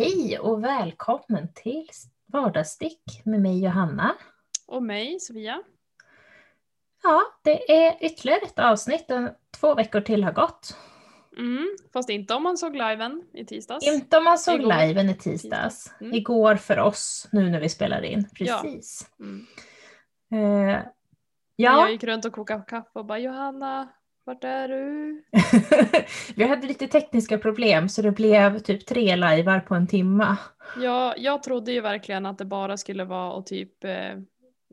Hej och välkommen till Vardagsstick med mig Johanna. Och mig Sofia. Ja, det är ytterligare ett avsnitt. Två veckor till har gått. Mm, fast inte om man såg liven i tisdags. Inte om man såg Igår. liven i tisdags. Mm. Igår för oss, nu när vi spelar in. Precis. Ja. Mm. Uh, ja. Jag gick runt och kokade kaffe och bara Johanna, vart är du? vi hade lite tekniska problem så det blev typ tre lajvar på en timma. Ja, jag trodde ju verkligen att det bara skulle vara att typ eh,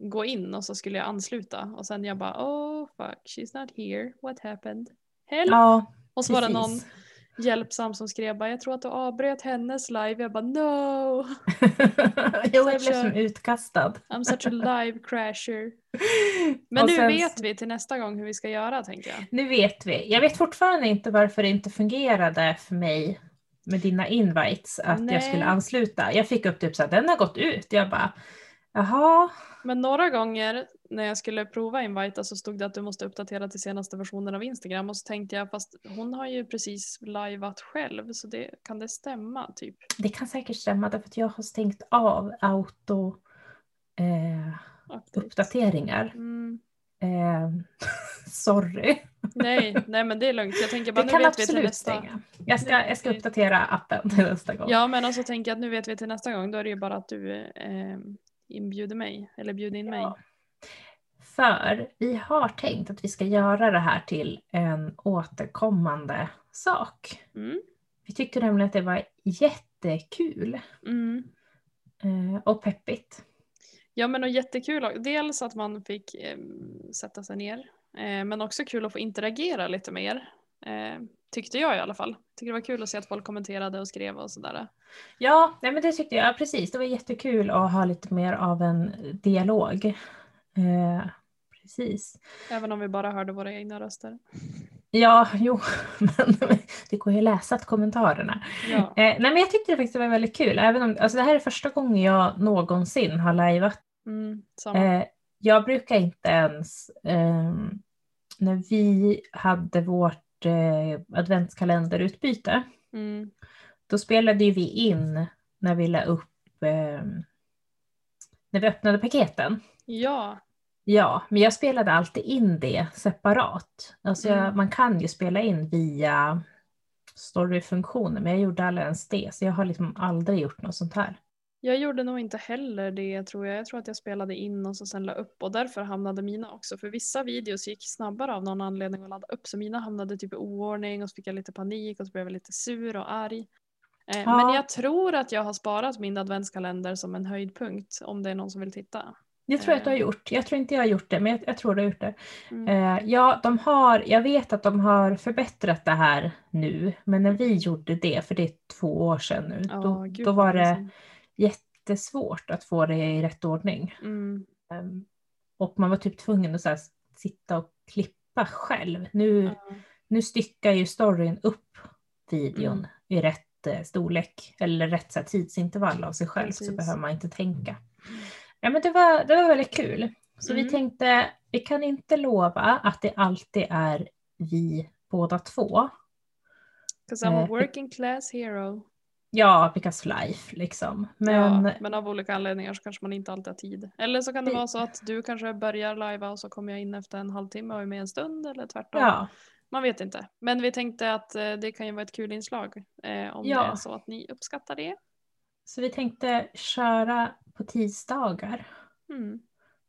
gå in och så skulle jag ansluta och sen jag bara oh fuck she's not here, what happened? Help! Ja, och så precis. var det någon hjälpsam som skrev bara jag tror att du avbröt hennes live. Jag bara no! jo, jag blev som utkastad. I'm such a live crasher. Men och nu sen... vet vi till nästa gång hur vi ska göra tänker jag. Nu vet vi. Jag vet fortfarande inte varför det inte fungerade för mig med dina invites att Nej. jag skulle ansluta. Jag fick upp typ så att den har gått ut. Jag bara jaha. Men några gånger när jag skulle prova invita så stod det att du måste uppdatera till senaste versionen av Instagram och så tänkte jag fast hon har ju precis liveat själv så det, kan det stämma typ? Det kan säkert stämma därför att jag har stängt av auto eh, uppdateringar. Mm. Eh, sorry. Nej, nej men det är lugnt. Jag tänker bara det nu vet vi till nästa. Stänga. Jag ska, jag ska uppdatera appen till nästa gång. Ja men alltså tänker jag att nu vet vi till nästa gång. Då är det ju bara att du eh, inbjuder mig eller bjuder in ja. mig. För vi har tänkt att vi ska göra det här till en återkommande sak. Mm. Vi tyckte nämligen att det var jättekul. Mm. Eh, och peppigt. Ja men och jättekul. Dels att man fick eh, sätta sig ner. Eh, men också kul att få interagera lite mer. Eh, tyckte jag i alla fall. Tycker det var kul att se att folk kommenterade och skrev och sådär. Ja, nej, men det tyckte jag precis. Det var jättekul att ha lite mer av en dialog. Eh, precis. Även om vi bara hörde våra egna röster. Ja, jo, men det går ju att läsa kommentarerna. Ja. Eh, nej, men jag tyckte det faktiskt var väldigt kul. Även om, alltså det här är första gången jag någonsin har lajvat. Mm, eh, jag brukar inte ens, eh, när vi hade vårt eh, adventskalenderutbyte, mm. då spelade ju vi in när vi la upp, eh, när vi öppnade paketen. Ja. Ja, men jag spelade alltid in det separat. Alltså jag, mm. man kan ju spela in via storyfunktionen, men jag gjorde aldrig ens det, så jag har liksom aldrig gjort något sånt här. Jag gjorde nog inte heller det tror jag. Jag tror att jag spelade in och så sen la upp och därför hamnade mina också. För vissa videos gick snabbare av någon anledning att ladda upp så mina hamnade typ i oordning och så fick jag lite panik och så blev jag lite sur och arg. Eh, ja. Men jag tror att jag har sparat min adventskalender som en höjdpunkt om det är någon som vill titta. Jag tror att du har eh. gjort. Jag tror inte jag har gjort det, men jag, jag tror du har gjort det. Mm. Eh, ja, de har, jag vet att de har förbättrat det här nu, men när vi gjorde det, för det är två år sedan nu, oh, då, Gud, då var det jättesvårt att få det i rätt ordning. Mm. Um, och man var typ tvungen att här, sitta och klippa själv. Nu, mm. nu styckar ju storyn upp videon mm. i rätt eh, storlek eller rätt här, tidsintervall av sig själv Precis. så behöver man inte tänka. Ja, men det, var, det var väldigt kul. Så vi mm. tänkte, vi kan inte lova att det alltid är vi båda två. Because I'm a eh, working class hero. Ja, because life liksom. Men... Ja, men av olika anledningar så kanske man inte alltid har tid. Eller så kan det vara så att du kanske börjar lajva och så kommer jag in efter en halvtimme och är med en stund eller tvärtom. Ja. Man vet inte. Men vi tänkte att eh, det kan ju vara ett kul inslag eh, om ja. det är så att ni uppskattar det. Så vi tänkte köra på tisdagar. Mm.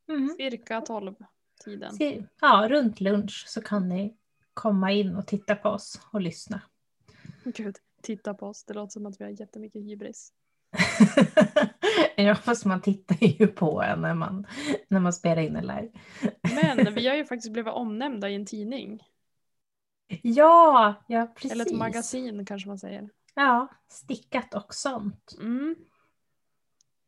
Mm. Cirka 12 tiden. Ja, runt lunch så kan ni komma in och titta på oss och lyssna. Gud, titta på oss. Det låter som att vi har jättemycket hybris. ja, fast man tittar ju på en när man, när man spelar in en live. Men vi har ju faktiskt blivit omnämnda i en tidning. Ja, ja precis. Eller ett magasin kanske man säger. Ja, stickat och sånt. Mm.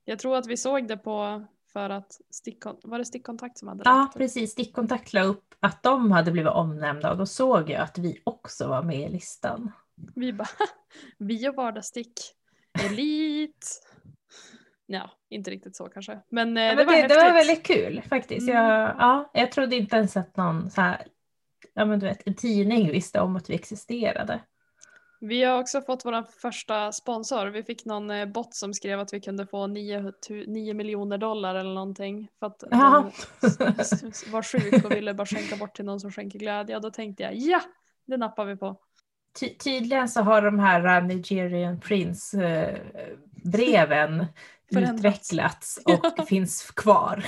Jag tror att vi såg det på för att stickkon var det stickkontakt som hade Ja, precis. Stickkontakt la upp att de hade blivit omnämnda och då såg jag att vi också var med i listan. Vi bara, vi och vardagsstick, elit. Ja, inte riktigt så kanske. Men, eh, ja, det, var det, det, var väldigt kul faktiskt. Mm. Jag, ja, jag trodde inte ens att någon så här, ja men du vet, en tidning visste om att vi existerade. Vi har också fått vår första sponsor. Vi fick någon eh, bot som skrev att vi kunde få 9, 9 miljoner dollar eller någonting. För att den var sjuk och ville bara skänka bort till någon som skänker glädje. Och då tänkte jag ja, det nappar vi på. Ty- tydligen så har de här uh, Nigerian Prince eh, utvecklats och finns kvar.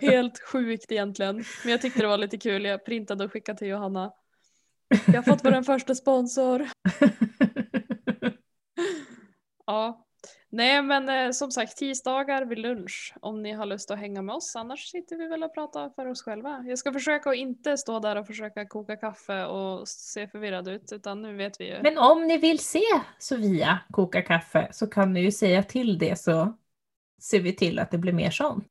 Helt sjukt egentligen. Men jag tyckte det var lite kul. Jag printade och skickade till Johanna. Vi har fått vår första sponsor. Ja. Nej men eh, som sagt tisdagar vid lunch om ni har lust att hänga med oss. Annars sitter vi väl och pratar för oss själva. Jag ska försöka att inte stå där och försöka koka kaffe och se förvirrad ut. Utan nu vet vi ju. Men om ni vill se Sofia koka kaffe så kan ni ju säga till det så ser vi till att det blir mer sånt.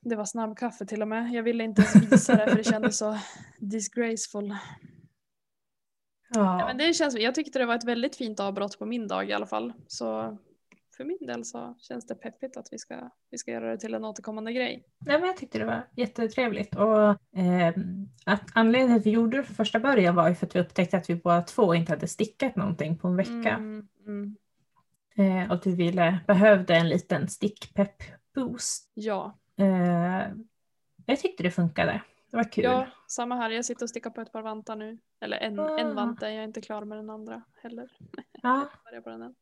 Det var snabbkaffe till och med. Jag ville inte ens visa det för det kändes så disgraceful. Ja, Ja. men det känns, jag tyckte det var ett väldigt fint avbrott på min dag i alla fall. Så för min del så känns det peppigt att vi ska, vi ska göra det till en återkommande grej. Nej, men jag tyckte det var jättetrevligt. Och, ehm, att anledningen till att vi gjorde det för första början var ju för att vi upptäckte att vi båda två inte hade stickat någonting på en vecka. Mm, mm. Eh, och vi ville, behövde en liten stickpepp-boost. Ja. Eh, jag tyckte det funkade. Det var kul. ja, samma här. Jag sitter och stickar på ett par vantar nu. Eller en, en Ah. vante. Jag är inte klar med den andra heller. Ja, Jag på den än.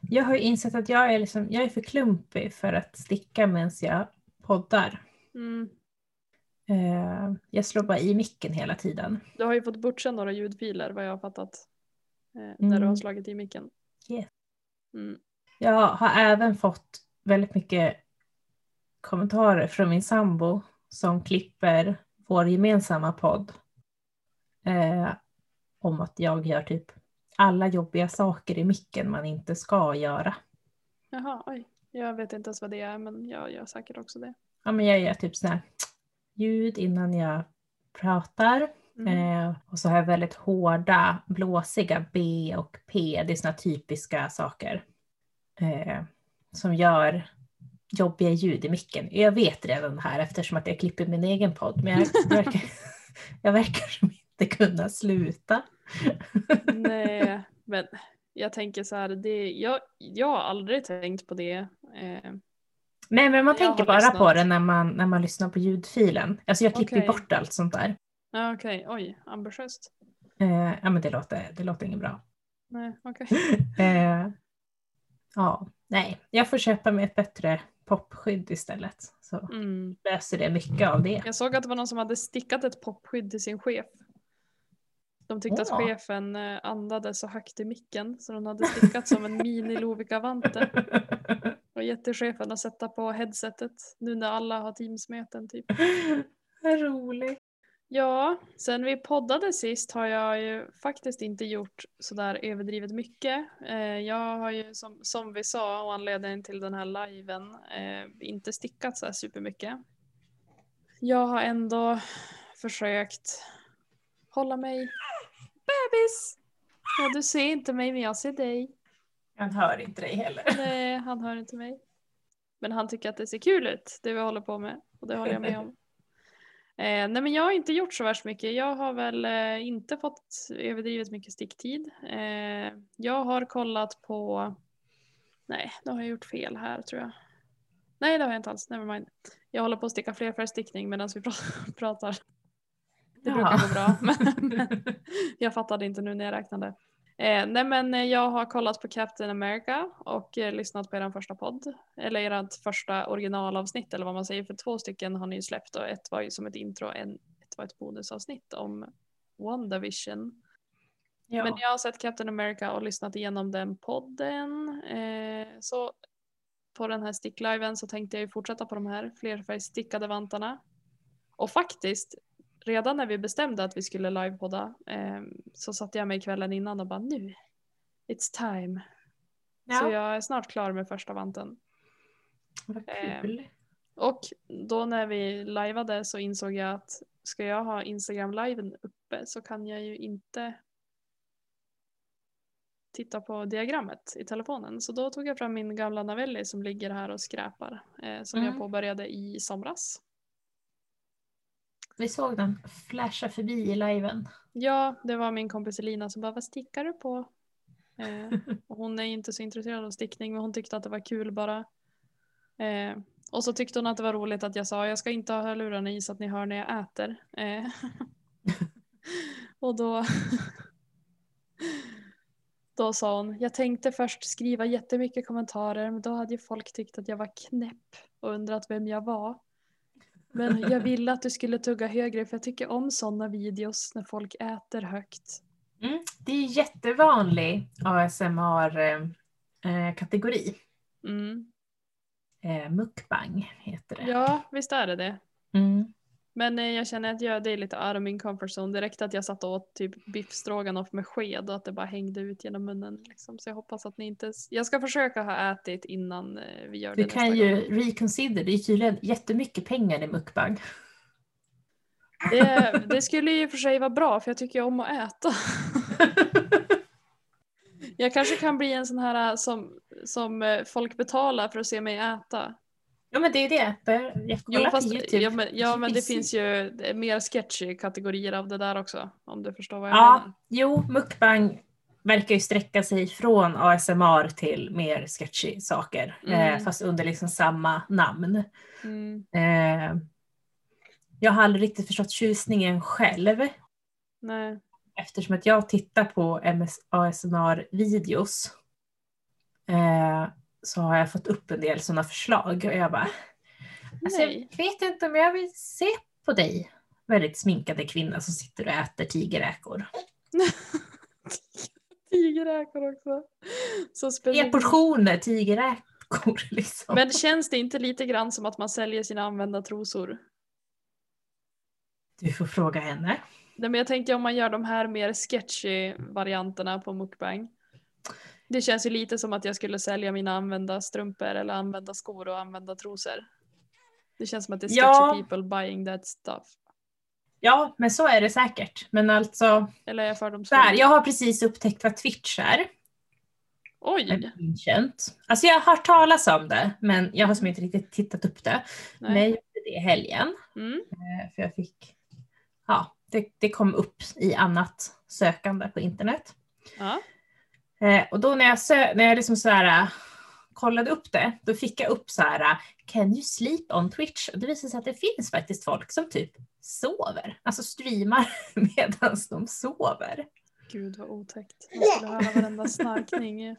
jag har ju insett att jag är, liksom, jag är för klumpig för att sticka medan jag poddar. Mm. Eh, jag slår bara i micken hela tiden. Du har ju fått butcha några ljudfiler vad jag har fattat. Eh, När du Mm. har slagit i micken. Yes. Mm. Jag har även fått väldigt mycket kommentarer från min sambo som klipper vår gemensamma podd. Eh, om att jag gör typ alla jobbiga saker i micken man inte ska göra. Jaha, oj. Jag vet inte ens vad det är men jag gör säkert också det. Ja, men jag gör typ sådär ljud innan jag pratar. Mm. Eh, och så har jag väldigt hårda, blåsiga B och P. Det är sådana typiska saker. Eh, som gör jobbiga ljud i micken. Jag vet redan det här eftersom att jag klipper min egen podd. Men jag, jag, verkar, jag verkar som inte kunna sluta. Nej, men jag tänker så här, det, jag, jag har aldrig tänkt på det. Eh, Nej men man tänker bara lyssnat. på det när man, när man lyssnar på ljudfilen. Alltså jag klipper Okej. bort allt sånt där. ja, Okej, oj, ambitiöst. Eh, ja men det låter, det låter inget bra. Nej, okej. Eh, ja, nej. Jag får köpa mig ett bättre popskydd istället. Så Mm. löser det mycket av det. Jag såg att det var någon som hade stickat ett popskydd till sin chef. De tyckte att Åh. chefen eh, andades så högt i micken så de hade stickat som en mini Lovikka-vante och gett till chefen att sätta på headsetet nu när alla har Teams-möten typ. Roligt. Ja, sen vi poddade sist har jag ju faktiskt inte gjort sådär överdrivet mycket. Eh, jag har ju som, som vi sa och anledningen till den här liven eh, inte stickat så här supermycket. Jag har ändå försökt hålla mig bebis. Ja, du ser inte mig men jag ser dig. Han hör inte dig heller. Nej, han hör inte mig. Men han tycker att det ser kul ut, det vi håller på med. Och det håller jag med om. Eh, nej men jag har inte gjort så värst mycket. Jag har väl eh, inte fått överdrivet mycket sticktid. Eh, jag har kollat på... Nej, då har jag gjort fel här tror jag. Nej, det har jag inte alls. Nevermind. Jag håller på att sticka flerfärgstickning medan vi pra- pratar. Det Ja. brukar gå bra. Men jag fattade inte nu när jag räknade. Eh, nej men eh, jag har kollat på Captain America och eh, lyssnat på er första podd. Eller ert första originalavsnitt eller vad man säger. För två stycken har ni ju släppt och ett var ju som ett intro och en, ett var ett bonusavsnitt om WandaVision. Ja. Men jag har sett Captain America och lyssnat igenom den podden. Eh, så på den här stickliven så tänkte jag ju fortsätta på de här flerfärgstickade vantarna. Och faktiskt, redan när vi bestämde att vi skulle livepodda eh, så satte jag mig kvällen innan och bara nu, it's time. Så ja. jag är snart klar med första vanten. Vad eh, kul. Och då när vi livade så insåg jag att ska jag ha Instagram-liven uppe så kan jag ju inte titta på diagrammet i telefonen. Så då tog jag fram min gamla Navelli som ligger här och skräpar. Eh, som jag Mm. påbörjade i somras. Vi såg den flasha förbi i liven. Ja, det var min kompis Elina som bara, vad stickar du på? Eh, och hon är inte så intresserad av stickning men hon tyckte att det var kul bara. Eh, och så tyckte hon att det var roligt att jag sa jag ska inte ha hörlurarna i så att ni hör när jag äter. Eh, och då, då sa hon, jag tänkte först skriva jättemycket kommentarer men då hade ju folk tyckt att jag var knäpp och undrat vem jag var. Men jag ville att du skulle tugga högre för jag tycker om sådana videos när folk äter högt. Mm, det är jättevanlig ASMR-kategori. Eh, mm. eh, mukbang heter det. Ja, visst är det det. Mm. Men eh, jag känner att jag, det är lite out of min comfort zone. Direkt att jag satt och åt typ biff med sked och att det bara hängde ut genom munnen. Liksom. Så jag hoppas att ni inte... Jag ska försöka ha ätit innan eh, vi gör du det Du kan ju gång. reconsider, det är tydligen jättemycket pengar i mukbang. Det, det skulle ju för sig vara bra för jag tycker om att äta. jag kanske kan bli en sån här äh, som, som äh, folk betalar för att se mig äta. Ja men det är det. Jag jo, fast, ja, men, ja men det finns ju mer sketchy kategorier av det där också. Om du förstår vad jag ja, menar. Jo, mukbang verkar ju sträcka sig från ASMR till mer sketchy saker. Eh, mm. Eh, fast under liksom samma namn. Mm. Eh, jag har aldrig riktigt förstått tjusningen själv. Nej. Eftersom att jag tittar på ASMR-videos eh, så har jag fått upp en del sådana förslag och jag bara, alltså jag vet inte om jag vill se på dig, väldigt sminkade kvinna som sitter och äter tigerräkor. tigerräkor också. Så Tre portioner tigerräkor liksom. Men känns det inte lite grann som att man säljer sina använda trosor? Du får fråga henne. Nej, men jag tänker om man gör de här mer sketchy varianterna på mukbang. Det känns ju lite som att jag skulle sälja mina använda strumpor eller använda skor och använda trosor. Det känns som att det är sketchy ja. people buying that stuff. Ja, men så är det säkert. Men alltså. Eller jag fördomsfull? Jag har precis upptäckt vad Twitch är. Oj! Inkänt. Alltså jag har hört talas om det, men jag har som inte riktigt tittat upp det. Nej. Men jag gjorde det i helgen. Mm. Eh, för jag fick ja, det, det kom upp i annat sökande på internet. Ja. Eh, och då när jag, sö- när jag liksom så här, äh, kollade upp det, då fick jag upp så här, äh, can you sleep on Twitch? Och det visade sig att det finns faktiskt folk som typ sover, alltså streamar medan de sover. Gud vad otäckt. Man skulle höra varenda snarkning.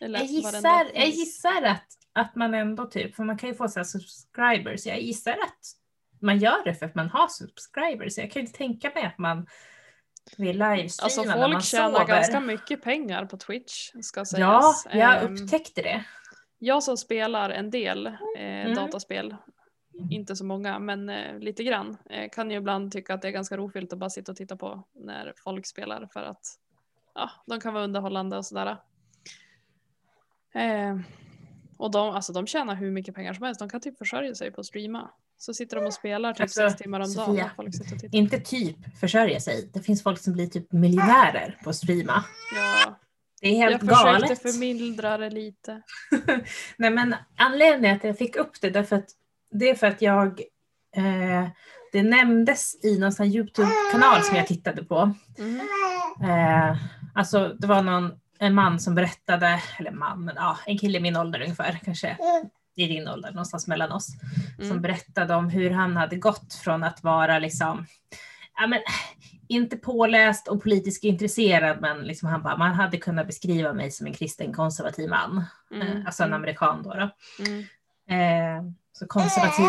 Jag gissar, jag gissar att, att man ändå typ, för man kan ju få så subscribers, jag gissar att man gör det för att man har subscribers. Jag kan inte tänka mig att man vill livestreama alltså, när man Folk tjänar ganska mycket pengar på Twitch ska sägas. Ja, jag um, upptäckte det. Jag som spelar en del eh, mm. dataspel, inte så många men eh, lite grann, eh, kan ju ibland tycka att det är ganska rofyllt att bara sitta och titta på när folk spelar för att ja, de kan vara underhållande och sådär. Eh, och de, alltså, de tjänar hur mycket pengar som helst, de kan typ försörja sig på att streama. Så sitter de och spelar typ alltså, sex timmar om Sofia, dagen. Folk sitter och tittar. Inte typ försörja sig. Det finns folk som blir typ miljonärer på att streama. Ja. Det är helt galet. Jag försökte förmildra det lite. Nej men anledningen att jag fick upp det därför att det är för att jag eh, det nämndes i någon Youtube-kanal som jag tittade på. Mm. Eh, alltså det var någon en man som berättade, eller man, men ja, en kille i min ålder ungefär, kanske i din ålder, någonstans mellan oss, mm. som berättade om hur han hade gått från att vara liksom, ja men inte påläst och politiskt intresserad, men liksom han bara, man hade kunnat beskriva mig som en kristen konservativ man, mm. eh, alltså en mm. amerikan då. då. Mm. Eh, så konservativ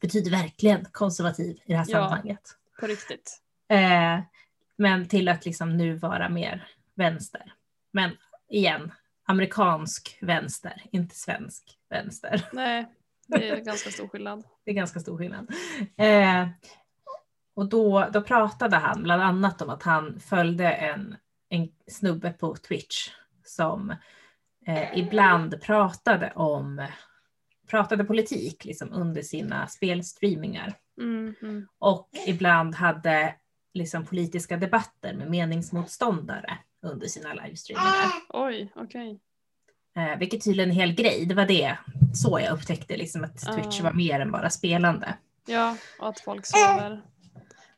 betyder verkligen konservativ i det här ja, sammanhanget. På riktigt. Eh, men till att liksom nu vara mer vänster. Men igen, amerikansk vänster, inte svensk vänster. Nej, det är ganska stor skillnad. det är ganska stor skillnad. Eh, och då, då pratade han bland annat om att han följde en, en snubbe på Twitch som eh, ibland pratade om pratade politik liksom under sina spelstreamingar. Mm, mm. Och ibland hade liksom politiska debatter med meningsmotståndare under sina livestreamingar. Oj, okej. Okay. Eh, vilket tydligen är en hel grej. Det var det så jag upptäckte liksom att Twitch uh. var mer än bara spelande. Ja, och att folk sover.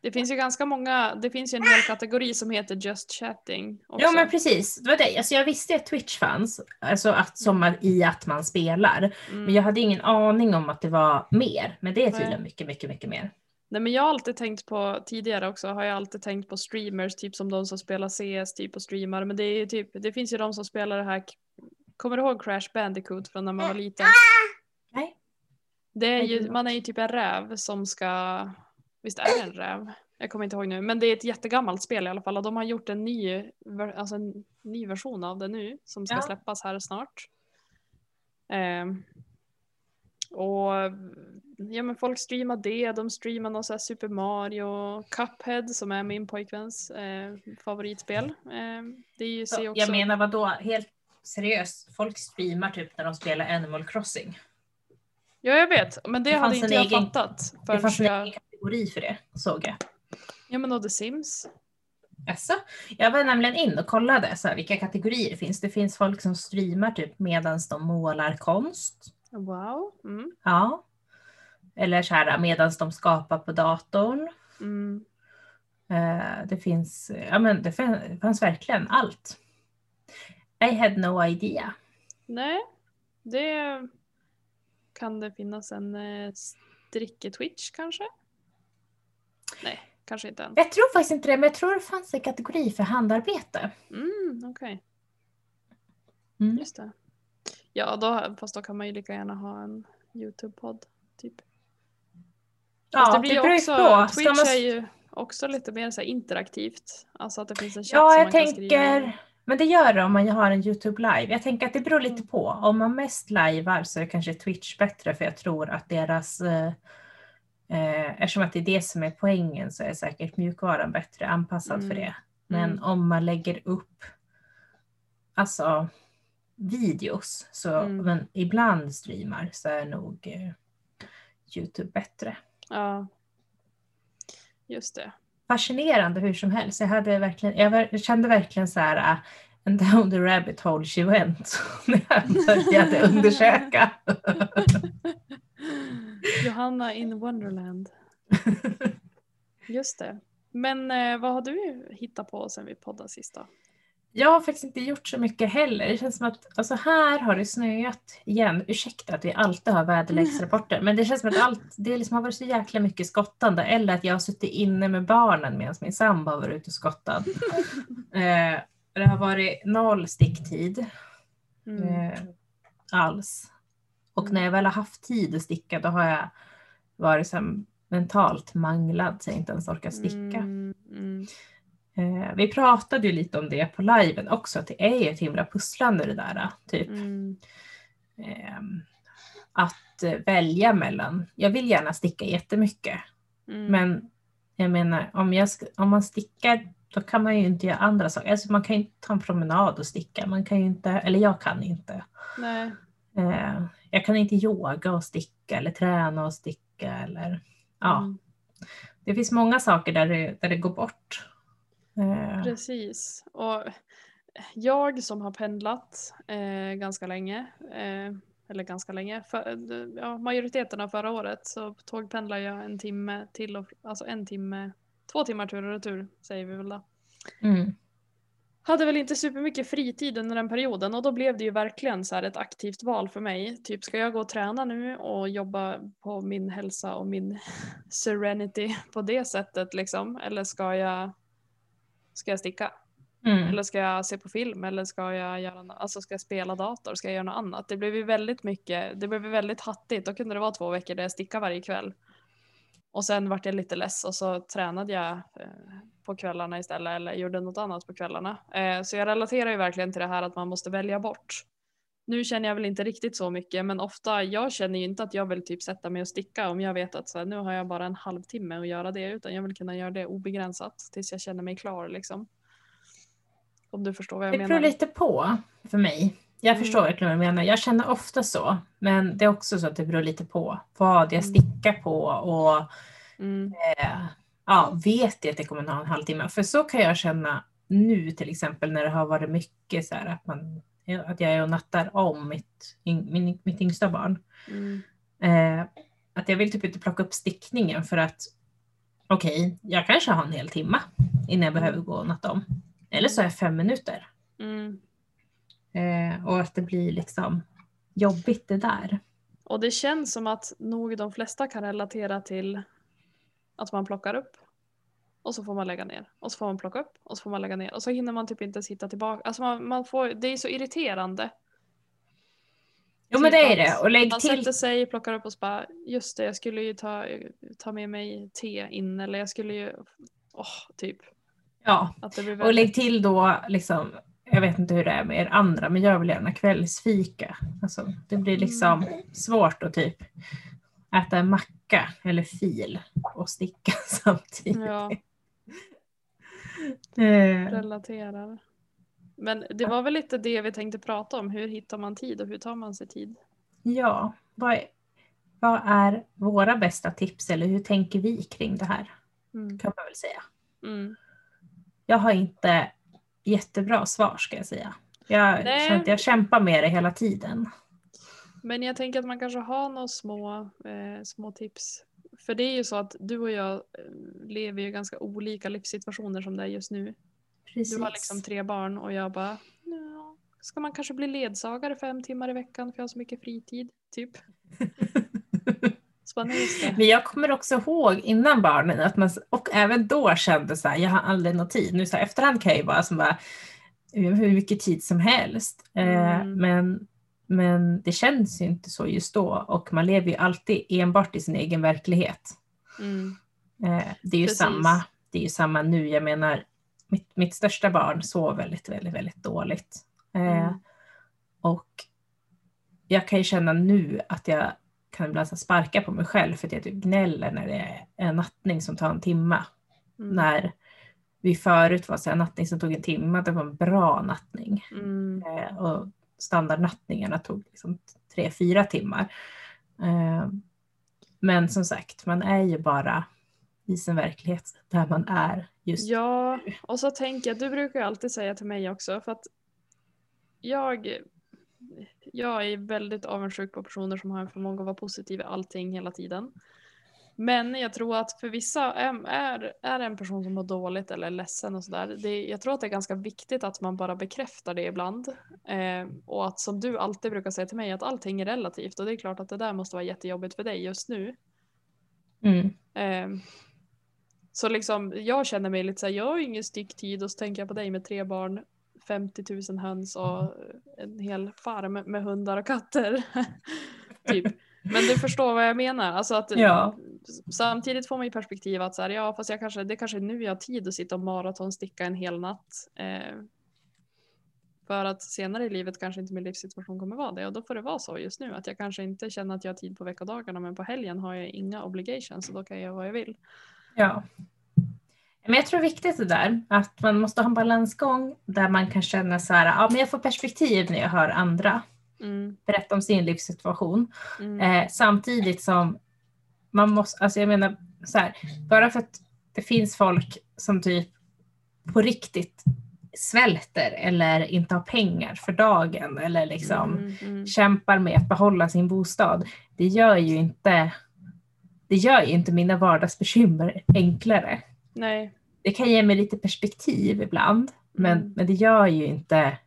Det finns ju ganska många, det finns ju en hel kategori som heter just chatting. Också. Ja men precis, det var det. Alltså, jag visste att Twitch fanns, alltså att, som i att man spelar. Mm. Men jag hade ingen aning om att det var mer. Men det är tydligen Nej. mycket, mycket, mycket mer. Nej men jag har alltid tänkt på, tidigare också har jag alltid tänkt på streamers, typ som de som spelar CS typ och streamar. Men det är ju typ, det finns ju de som spelar det här, kommer du ihåg Crash Bandicoot från när man var liten? Nej. Det är Nej, ju, det är man är ju typ en räv som ska, visst är det en räv? Jag kommer inte ihåg nu, men det är ett jättegammalt spel i alla fall och de har gjort en ny, alltså en ny version av det nu som ska Ja. släppas här snart. Ehm, och ja men folk streamar det, de streamar någon så här Super Mario, Cuphead som är min pojkväns eh, favoritspel. Ehm, det är ju Så, också... jag menar vad då helt seriöst, folk streamar typ när de spelar Animal Crossing. Ja jag vet, men det, Det hade inte jag egen- fattat. Det fanns en jag... egen kategori för det, såg jag. Ja men och The Sims. Jaså? Jag var nämligen in och kollade så här, vilka kategorier det finns. Det finns folk som streamar typ medan de målar konst. Wow. Mm. Ja. Eller så här medan de skapar på datorn. Mm. Eh, det finns, ja men det fanns, verkligen allt. I had no idea. Nej, det kan det finnas en eh, stricke-twitch kanske? Nej, kanske inte än. Jag tror faktiskt inte det, men jag tror det fanns en kategori för handarbete. Mm, Okej, Mm. just det. Ja, då, fast då kan man ju lika gärna ha en YouTube-podd. Typ. Fast det blir ju beror också, på. Twitch man- är ju också lite mer så interaktivt. Alltså att det finns en chatt Ja, som man kan skriva tänker, men det gör det om man har en YouTube live. Jag tänker att det beror lite på. Om man mest livear så är kanske Twitch bättre för jag tror att deras, eh, eh, eftersom att det är det som är poängen så är säkert mjukvaran bättre anpassad för Mm. det. Men Mm. om man lägger upp alltså videos, så, Mm. men ibland streamar så är nog eh, YouTube bättre. Ja. Just det. fascinerande hur som helst. Jag, hade verkligen, jag kände verkligen så här, and down the rabbit hole she went, när jag började undersöka. Johanna in Wonderland. Just det. Men eh, vad har du hittat på sen vi poddade sist då? Jag har faktiskt inte gjort så mycket heller. Det känns som att alltså här har det snöat igen. Ursäkta att vi alltid har väderleksrapporter, men det känns som att allt, det liksom har varit så jäkla mycket skottande. Eller att jag har suttit inne med barnen medan min sambo har varit ute och skottat. eh, det har varit noll sticktid. Mm. eh, alls. Och när jag väl har haft tid att sticka då har jag varit så mentalt manglad så jag inte ens orkar sticka. Mm, mm. Eh, vi pratade ju lite om det på liven också, att det är ju ett himla pusslande det där. Typ. Mm. Ehm, att eh, välja mellan, jag vill gärna sticka jättemycket, Mm. men jag menar om, jag om man stickar då kan man ju inte göra andra saker. Alltså man kan ju inte ta en promenad och sticka, man kan ju inte, eller jag kan inte. Nej. Eh, jag kan inte yoga och sticka eller träna och sticka eller ja. Mm. Det finns många saker där det, där det går bort. Eh, Precis. Och jag som har pendlat eh, ganska länge, eh, eller ganska länge, för, ja, majoriteten av förra året så tågpendlar jag en timme till och alltså en timme, två timmar tur och retur säger vi väl då. mm, Hade väl inte supermycket fritid under den perioden och då blev det ju verkligen så här ett aktivt val för mig. Typ ska jag gå och träna nu och jobba på min hälsa och min serenity på det sättet liksom? Eller ska jag, ska jag sticka? mm, Eller ska jag se på film? Eller ska jag, göra, alltså ska jag spela dator? Ska jag göra något annat? Det blev ju väldigt mycket, det blev väldigt hattigt. Då kunde det vara två veckor där jag stickade varje kväll. Och sen vart jag lite less och så tränade jag eh, på kvällarna istället eller gjorde något annat på kvällarna. Eh, så jag relaterar ju verkligen till det här att man måste välja bort. Nu känner jag väl inte riktigt så mycket men ofta, jag känner ju inte att jag vill typ sätta mig och sticka om jag vet att så här, nu har jag bara en halvtimme att göra det utan jag vill kunna göra det obegränsat tills jag känner mig klar liksom. Om du förstår vad jag Det menar. beror lite på för mig. Jag Mm. förstår verkligen vad du menar. Jag känner ofta så. Men det är också så att det beror lite på vad jag Mm. stickar på och Mm, eh, ja, vet jag att det kommer att ha en halvtimme. För så kan jag känna nu till exempel när det har varit mycket så här att, man, att jag är och nattar om mitt, min, mitt yngsta barn. mm, Eh, att jag vill typ inte plocka upp stickningen för att okej, okay, jag kanske har en hel timme innan jag behöver gå och natta om. Eller så är det fem minuter. Mm. Eh, och att det blir liksom jobbigt det där. Och det känns som att nog de flesta kan relatera till att man plockar upp och så får man lägga ner och så får man plocka upp och så får man lägga ner och så hinner man typ inte sitta tillbaka. Alltså man, man får, det är så irriterande. Jo men det är det. Och lägg man till... sätter sig, plockar upp och så bara just det jag skulle ju ta, ta med mig te in eller jag skulle ju, åh oh, typ. Ja, väldigt... och lägg till då liksom jag vet inte hur det är med er andra, men jag vill gärna kvällsfika. Alltså, det blir liksom mm. svårt att typ äta en macka eller fil och sticka samtidigt. Ja. Eh. Relaterar. Men det var väl lite det vi tänkte prata om. Hur hittar man tid och hur tar man sig tid? Ja, vad är, vad är våra bästa tips eller hur tänker vi kring det här? Mm. Kan man väl säga. Mm. Jag har inte jättebra svar ska jag säga. Jag att jag kämpar med det hela tiden. Men jag tänker att man kanske har några små, eh, små tips. För det är ju så att du och jag eh, lever ju ganska olika livssituationer som det är just nu. Precis. Du har liksom tre barn och jag bara, ska man kanske bli ledsagare fem timmar i veckan för jag har så mycket fritid? Typ. så Men jag kommer också ihåg innan barnen att man, och även då kände så här, jag har aldrig någon tid. Nu så här, efterhand kan jag ju bara, som bara hur mycket tid som helst. Eh, mm. Men, men det känns ju inte så just då och man lever ju alltid enbart i sin egen verklighet. Mm. Eh, det, är ju samma, det är ju samma nu, jag menar mitt, mitt största barn sov väldigt, väldigt, väldigt dåligt. Eh, mm. Och jag kan ju känna nu att jag kan ibland sparka på mig själv för att jag typ gnäller när det är en nattning som tar en timme. Mm. När vi förut var så här, nattning som tog en timme, det var en bra nattning. Mm. Eh, och standardnattningarna tog liksom tre, fyra timmar. Eh, men som sagt, man är ju bara i sin verklighet där man är just Ja, och så tänker jag, du brukar ju alltid säga till mig också, för att jag jag är väldigt avundsjuk på personer som har en förmåga att vara positiv i allting hela tiden. Men jag tror att för vissa är, är, är en person som mår dåligt eller är ledsen och sådär. Jag tror att det är ganska viktigt att man bara bekräftar det ibland. Eh, och att som du alltid brukar säga till mig att allting är relativt och det är klart att det där måste vara jättejobbigt för dig just nu. Mm. Eh, så liksom jag känner mig lite såhär, jag har ingen sticktid och så tänker jag på dig med tre barn 50 000 höns och en hel farm med hundar och katter. typ. Men du förstår vad jag menar. Alltså att, ja. Samtidigt får man ju perspektiv att så här, ja, fast jag kanske, det kanske är nu jag har tid att sitta och maratonsticka en hel natt. Eh, för att senare i livet kanske inte min livssituation kommer vara det och då får det vara så just nu att jag kanske inte känner att jag har tid på veckodagarna men på helgen har jag inga obligations och då kan jag göra vad jag vill. Ja. Men jag tror det är viktigt det där, att man måste ha en balansgång där man kan känna så här, ja men jag får perspektiv när jag hör andra mm. berätta om sin livssituation. Mm. Eh, samtidigt som man måste, alltså jag menar så här, bara för att det finns folk som typ på riktigt svälter eller inte har pengar för dagen eller liksom mm, mm. kämpar med att behålla sin bostad. Det gör ju inte, det gör ju inte mina vardagsbekymmer enklare. Nej det kan ge mig lite perspektiv ibland, men, mm. men det gör ju inte,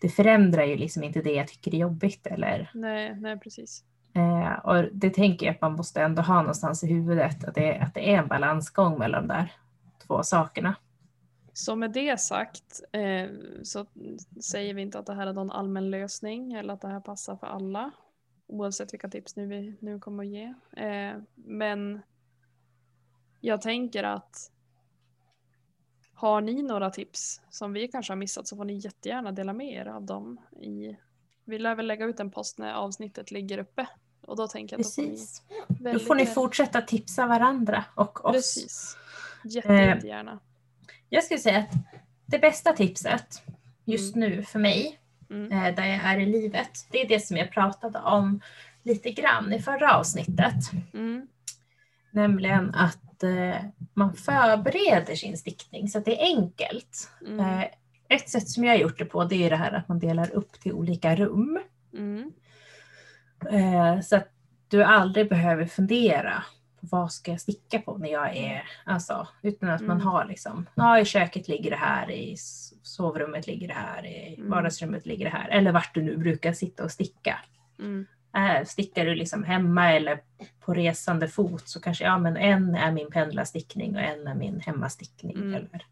det förändrar ju liksom inte det jag tycker är jobbigt eller. Nej, nej precis. Eh, och det tänker jag att man måste ändå ha någonstans i huvudet, att det, att det är en balansgång mellan de där två sakerna. Så med det sagt eh, så säger vi inte att det här är någon allmän lösning eller att det här passar för alla. Oavsett vilka tips nu vi nu kommer att ge. Eh, men jag tänker att har ni några tips som vi kanske har missat så får ni jättegärna dela med er av dem. I, vi lär väl lägga ut en post när avsnittet ligger uppe. Och då tänker jag Precis. Då får ni, då får ni fortsätta tipsa varandra och oss. Precis. Jätte, eh, jättegärna. Jag skulle säga att det bästa tipset just mm. nu för mig, mm. eh, där jag är i livet, det är det som jag pratade om lite grann i förra avsnittet. Mm. Nämligen att att eh, man förbereder sin stickning så att det är enkelt. Mm. Eh, ett sätt som jag har gjort det på det är det här att man delar upp till olika rum. Mm. Eh, så att du aldrig behöver fundera på vad ska jag sticka på när jag är, alltså utan att mm. man har liksom, ja i köket ligger det här, i sovrummet ligger det här, i mm. vardagsrummet ligger det här, eller vart du nu brukar sitta och sticka. Mm. Äh, stickar du liksom hemma eller på resande fot så kanske, ja men en är min pendlarstickning och en är min hemmastickning. Mm. Eller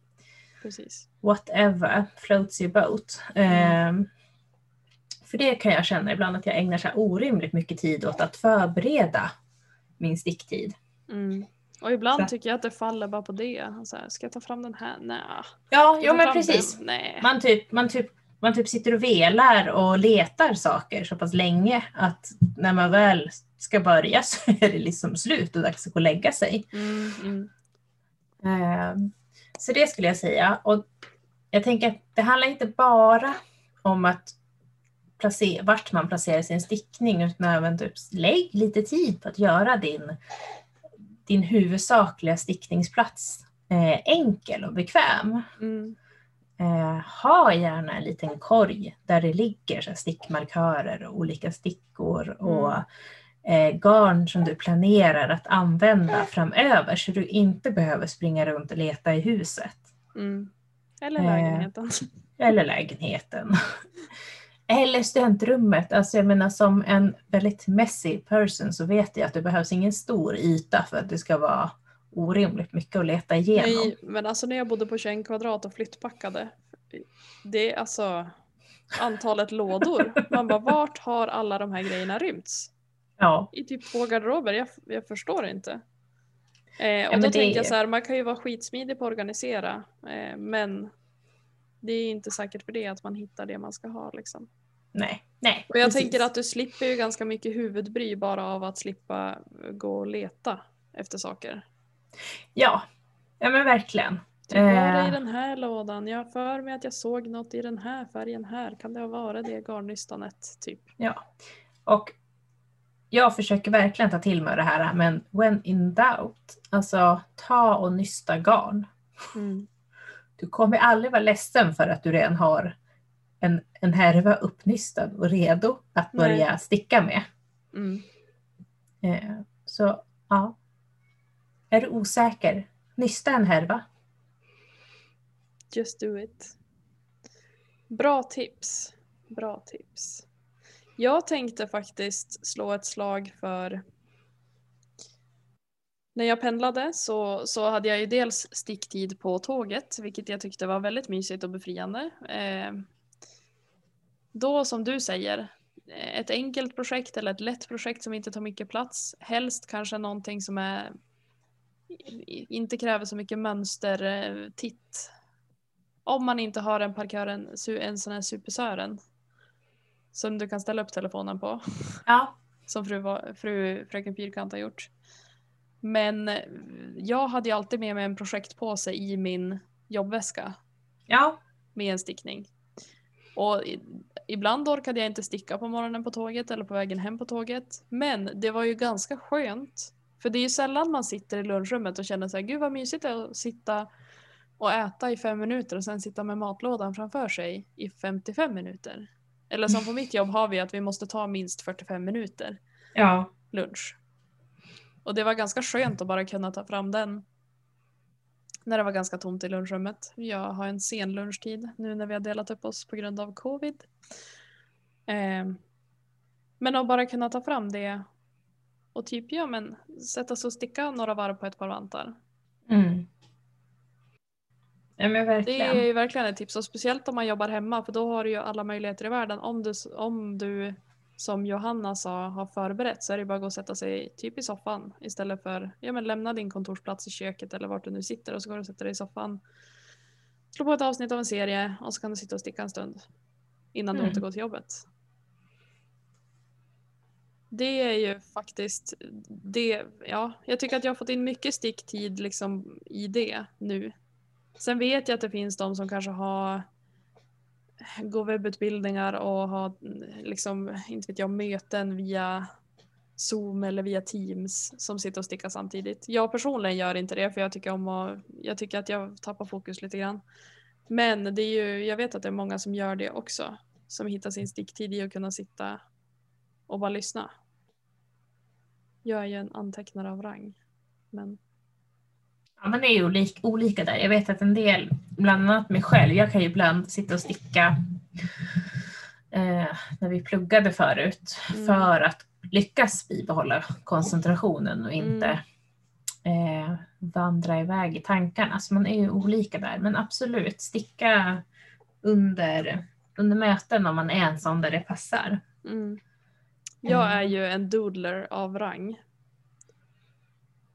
Precis. Whatever floats your boat. Mm. Eh, för det kan jag känna ibland att jag ägnar så orimligt mycket tid åt att förbereda min sticktid. Mm. Och ibland så. tycker jag att det faller bara på det. Så här, ska jag ta fram den här? Nej. Ja, jo, men precis. Man, typ, man, typ, man typ sitter och velar och letar saker så pass länge att när man väl ska börja så är det liksom slut och dags att gå och lägga sig. Mm, mm. Uh, så det skulle jag säga. Och jag tänker att det handlar inte bara om att placera, vart man placerar sin stickning utan även typ lägg lite tid på att göra din, din huvudsakliga stickningsplats eh, enkel och bekväm. Mm. Eh, ha gärna en liten korg där det ligger så stickmarkörer och olika stickor och mm. eh, garn som du planerar att använda framöver så du inte behöver springa runt och leta i huset. Mm. Eller lägenheten. Eh, eller lägenheten. Eller studentrummet. Alltså jag menar som en väldigt messy person så vet jag att det behövs ingen stor yta för att det ska vara orimligt mycket att leta igenom. Nej, men alltså när jag bodde på 21 kvadrat och flyttpackade. Det är alltså antalet lådor. Man bara vart har alla de här grejerna rymts? Ja. I typ två garderober. Jag, jag förstår inte. Eh, och ja, då tänker jag så här, man kan ju vara skitsmidig på att organisera. Eh, men det är inte säkert för det att man hittar det man ska ha. Liksom. Nej, nej. Och jag precis. tänker att du slipper ju ganska mycket huvudbry bara av att slippa gå och leta efter saker. Ja, ja men verkligen. Typ, var det i eh. den här lådan? Jag har för mig att jag såg något i den här färgen här. Kan det ha varit det garnnystanet? Typ. Ja, och jag försöker verkligen ta till mig det här men when in doubt, alltså ta och nysta garn. Mm. Du kommer aldrig vara ledsen för att du redan har en, en härva uppnystad och redo att börja Nej. sticka med. Mm. Eh, så ja, är du osäker, nysta en härva. Just do it. Bra tips. Bra tips. Jag tänkte faktiskt slå ett slag för när jag pendlade så, så hade jag ju dels sticktid på tåget, vilket jag tyckte var väldigt mysigt och befriande. Eh, då som du säger, ett enkelt projekt eller ett lätt projekt som inte tar mycket plats. Helst kanske någonting som är, inte kräver så mycket mönstertitt. Om man inte har en parkör, en, en sån här supersören som du kan ställa upp telefonen på. Ja. Som fru, fru, fröken Fyrkant har gjort. Men jag hade ju alltid med mig en projektpåse i min jobbväska. Ja. Med en stickning. Och ibland orkade jag inte sticka på morgonen på tåget eller på vägen hem på tåget. Men det var ju ganska skönt. För det är ju sällan man sitter i lunchrummet och känner så här, gud vad mysigt det är att sitta och äta i fem minuter och sen sitta med matlådan framför sig i 55 minuter. Eller som på mitt jobb har vi att vi måste ta minst 45 minuter ja. lunch. Och det var ganska skönt att bara kunna ta fram den när det var ganska tomt i lunchrummet. Jag har en sen lunchtid nu när vi har delat upp oss på grund av covid. Eh, men att bara kunna ta fram det och typ ja men sätta sig och sticka några varv på ett par vantar. Mm. Ja. Det är ju verkligen ett tips och speciellt om man jobbar hemma för då har du ju alla möjligheter i världen. Om du, om du som Johanna sa har förberett så är det bara att gå och sätta sig typ i soffan istället för ja, men lämna din kontorsplats i köket eller vart du nu sitter och så går du och sätter dig i soffan. Slå på ett avsnitt av en serie och så kan du sitta och sticka en stund innan mm. du återgår till jobbet. Det är ju faktiskt det, ja, jag tycker att jag har fått in mycket sticktid liksom i det nu. Sen vet jag att det finns de som kanske har går webbutbildningar och har liksom, inte vet jag, möten via Zoom eller via Teams som sitter och stickar samtidigt. Jag personligen gör inte det för jag tycker om att, jag tycker att jag tappar fokus lite grann. Men det är ju, jag vet att det är många som gör det också. Som hittar sin sticktid i att kunna sitta och bara lyssna. Jag är ju en antecknare av rang. Men... Ja, man är ju olika, olika där. Jag vet att en del, bland annat mig själv, jag kan ju ibland sitta och sticka eh, när vi pluggade förut mm. för att lyckas bibehålla koncentrationen och inte mm. eh, vandra iväg i tankarna. Så man är ju olika där. Men absolut, sticka under, under möten om man är en sån där det passar. Mm. Jag är ju en doodler av rang.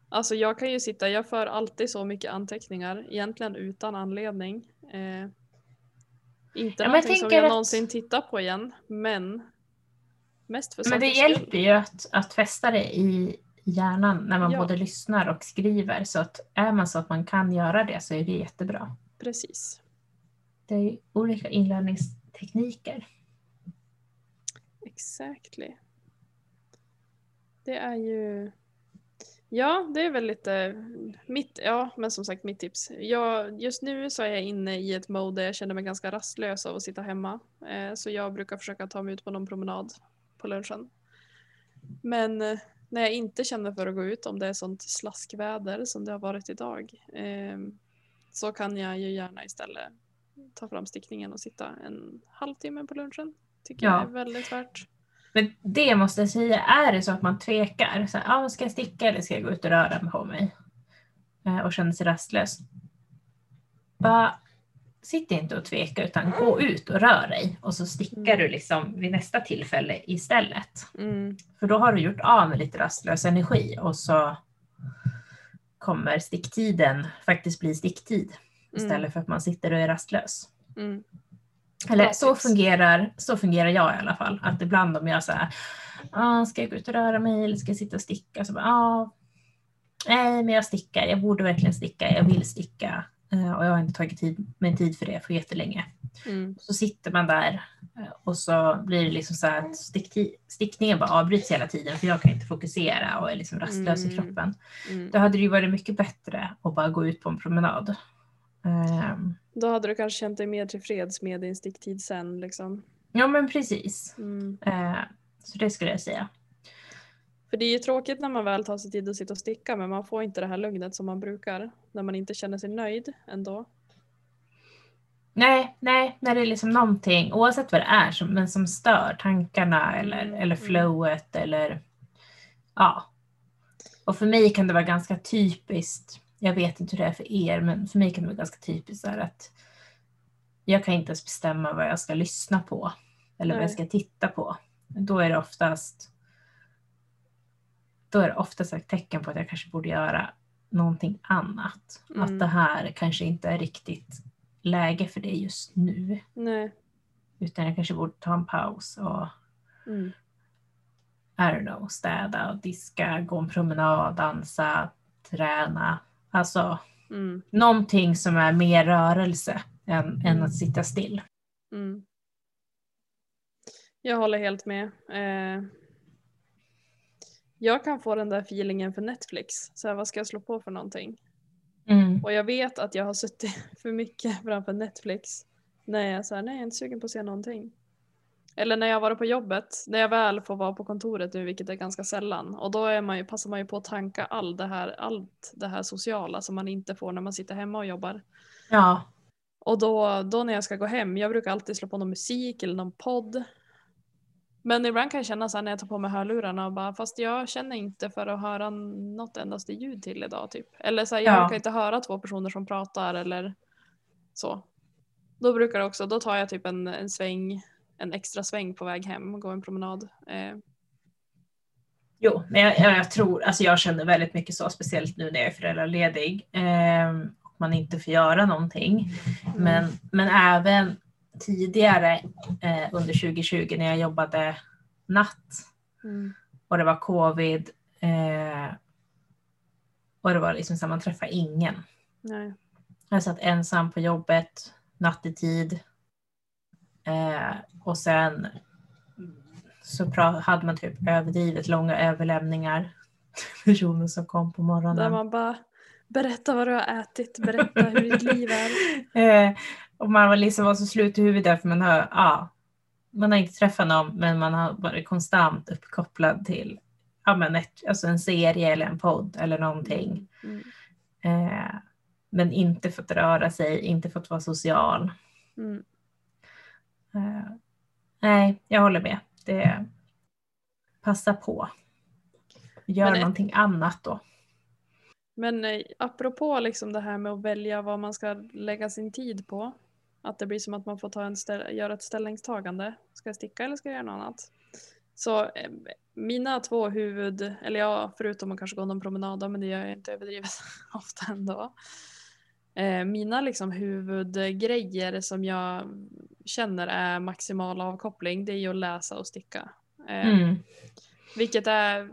Alltså jag kan ju sitta, jag för alltid så mycket anteckningar, egentligen utan anledning. Eh, inte ja, någonting jag som jag att... någonsin tittar på igen, men mest för Men det hjälper ju att, att fästa det i hjärnan när man ja. både lyssnar och skriver. Så att är man så att man kan göra det så är det jättebra. Precis. Det är olika inlärningstekniker. Exactly. Det är ju Ja, det är väl lite mitt, ja men som sagt mitt tips. Jag, just nu så är jag inne i ett mode där jag känner mig ganska rastlös av att sitta hemma. Eh, så jag brukar försöka ta mig ut på någon promenad på lunchen. Men eh, när jag inte känner för att gå ut, om det är sånt slaskväder som det har varit idag, eh, så kan jag ju gärna istället ta fram stickningen och sitta en halvtimme på lunchen. Tycker ja. jag är väldigt värt. Men det måste jag säga, är det så att man tvekar, så här, ah, ska jag sticka eller ska jag gå ut och röra på mig? Eh, och känner sig rastlös. Bara, sitt inte och tveka utan gå ut och rör dig och så stickar mm. du liksom vid nästa tillfälle istället. Mm. För då har du gjort av med lite rastlös energi och så kommer sticktiden faktiskt bli sticktid mm. istället för att man sitter och är rastlös. Mm. Eller så fungerar, så fungerar jag i alla fall. Att ibland om jag säger ah, ska jag gå ut och röra mig eller ska jag sitta och sticka? Så bara, ah, nej, men jag stickar. Jag borde verkligen sticka. Jag vill sticka. Uh, och jag har inte tagit tid, mig tid för det för jättelänge. Mm. Så sitter man där uh, och så blir det liksom så att stick, stickningen bara avbryts hela tiden för jag kan inte fokusera och är liksom rastlös mm. i kroppen. Mm. Då hade det ju varit mycket bättre att bara gå ut på en promenad. Um, då hade du kanske känt dig mer tillfreds med din sticktid sen liksom. Ja men precis. Mm. Uh, så det skulle jag säga. För det är ju tråkigt när man väl tar sig tid att sitta och sticka men man får inte det här lugnet som man brukar när man inte känner sig nöjd ändå. Nej, nej, när det är liksom någonting, oavsett vad det är, som, men som stör tankarna eller, mm. eller mm. flowet eller ja. Och för mig kan det vara ganska typiskt jag vet inte hur det är för er, men för mig kan det vara ganska typiskt så att jag kan inte ens bestämma vad jag ska lyssna på eller Nej. vad jag ska titta på. Då är det oftast då är det oftast ett tecken på att jag kanske borde göra någonting annat. Mm. Att det här kanske inte är riktigt läge för det just nu. Nej. Utan jag kanske borde ta en paus och mm. I don't know, städa och diska, gå en promenad, dansa, träna, Alltså mm. någonting som är mer rörelse än, mm. än att sitta still. Mm. Jag håller helt med. Eh, jag kan få den där feelingen för Netflix. Så här, vad ska jag slå på för någonting? Mm. Och jag vet att jag har suttit för mycket framför Netflix. När jag är så här, nej jag är inte sugen på att se någonting. Eller när jag varit på jobbet, när jag väl får vara på kontoret nu, vilket är ganska sällan. Och då är man ju, passar man ju på att tanka all det här, allt det här sociala som man inte får när man sitter hemma och jobbar. Ja. Och då, då när jag ska gå hem, jag brukar alltid slå på någon musik eller någon podd. Men ibland kan jag känna så här när jag tar på mig hörlurarna och bara fast jag känner inte för att höra något endaste ljud till idag typ. Eller så här, jag ja. kan inte höra två personer som pratar eller så. Då brukar det också, då tar jag typ en, en sväng en extra sväng på väg hem och gå en promenad. Eh. Jo, men jag, jag, tror, alltså jag känner väldigt mycket så, speciellt nu när jag är föräldraledig eh, och man inte får göra någonting. Mm. Men, men även tidigare eh, under 2020 när jag jobbade natt mm. och det var covid eh, och det var liksom så man träffade ingen. Nej. Jag satt ensam på jobbet nattetid Eh, och sen så hade man typ överdrivet långa överlämningar. Personer som kom på morgonen. Där man bara berätta vad du har ätit, berätta hur ditt liv är. Eh, och man var liksom var så slut i huvudet för man har, ja, man har inte träffat någon men man har varit konstant uppkopplad till ja, men ett, alltså en serie eller en podd eller någonting. Mm. Eh, men inte fått röra sig, inte fått vara social. Mm. Eh, nej, jag håller med. Det, passa på. Gör Men- någonting annat då. Men eh, apropå liksom det här med att välja vad man ska lägga sin tid på. Att det blir som att man får ta en ställ- göra ett ställningstagande. Ska jag sticka eller ska jag göra något annat? Så eh, mina två huvud, eller ja, förutom att kanske gå någon promenad, men det gör jag inte överdrivet ofta ändå. Eh, mina liksom huvudgrejer som jag känner är maximal avkoppling, det är ju att läsa och sticka. Eh, Mm. vilket är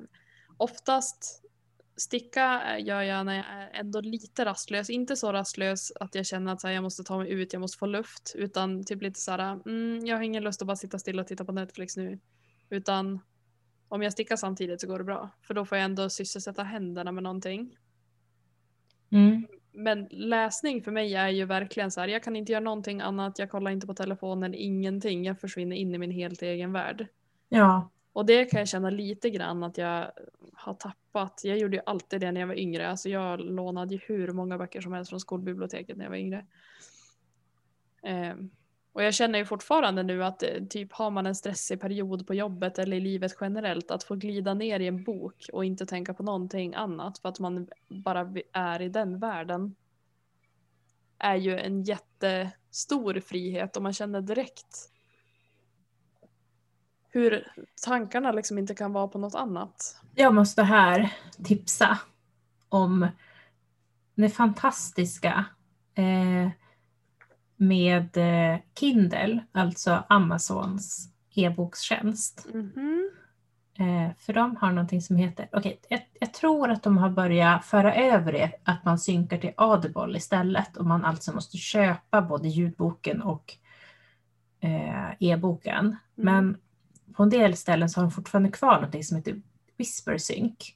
oftast sticka gör jag när jag är ändå lite rastlös. Inte så rastlös att jag känner att så här, jag måste ta mig ut, jag måste få luft. Utan typ lite så här, mm, jag har ingen lust att bara sitta still och titta på Netflix nu. Utan om jag stickar samtidigt så går det bra. För då får jag ändå sysselsätta händerna med någonting. Mm. Men läsning för mig är ju verkligen så här, jag kan inte göra någonting annat, jag kollar inte på telefonen, ingenting. Jag försvinner in i min helt egen värld. Ja. Och det kan jag känna lite grann att jag har tappat. Jag gjorde ju alltid det när jag var yngre. Alltså jag lånade ju hur många böcker som helst från skolbiblioteket när jag var yngre. Ehm, och jag känner ju fortfarande nu att eh, typ har man en stressig period på jobbet eller i livet generellt att få glida ner i en bok och inte tänka på någonting annat för att man bara är i den världen är ju en jättestor frihet och man känner direkt hur tankarna liksom inte kan vara på något annat. Jag måste här tipsa om det fantastiska eh, med eh, Kindle, alltså Amazons e-bokstjänst. Mhm. Eh, för de har någonting som heter, okej, jag, jag tror att de har börjat föra över det, att man synkar till Audible istället och man alltså måste köpa både ljudboken och eh, e-boken. Men på en del ställen så har de fortfarande kvar någonting som heter Whisper Sync.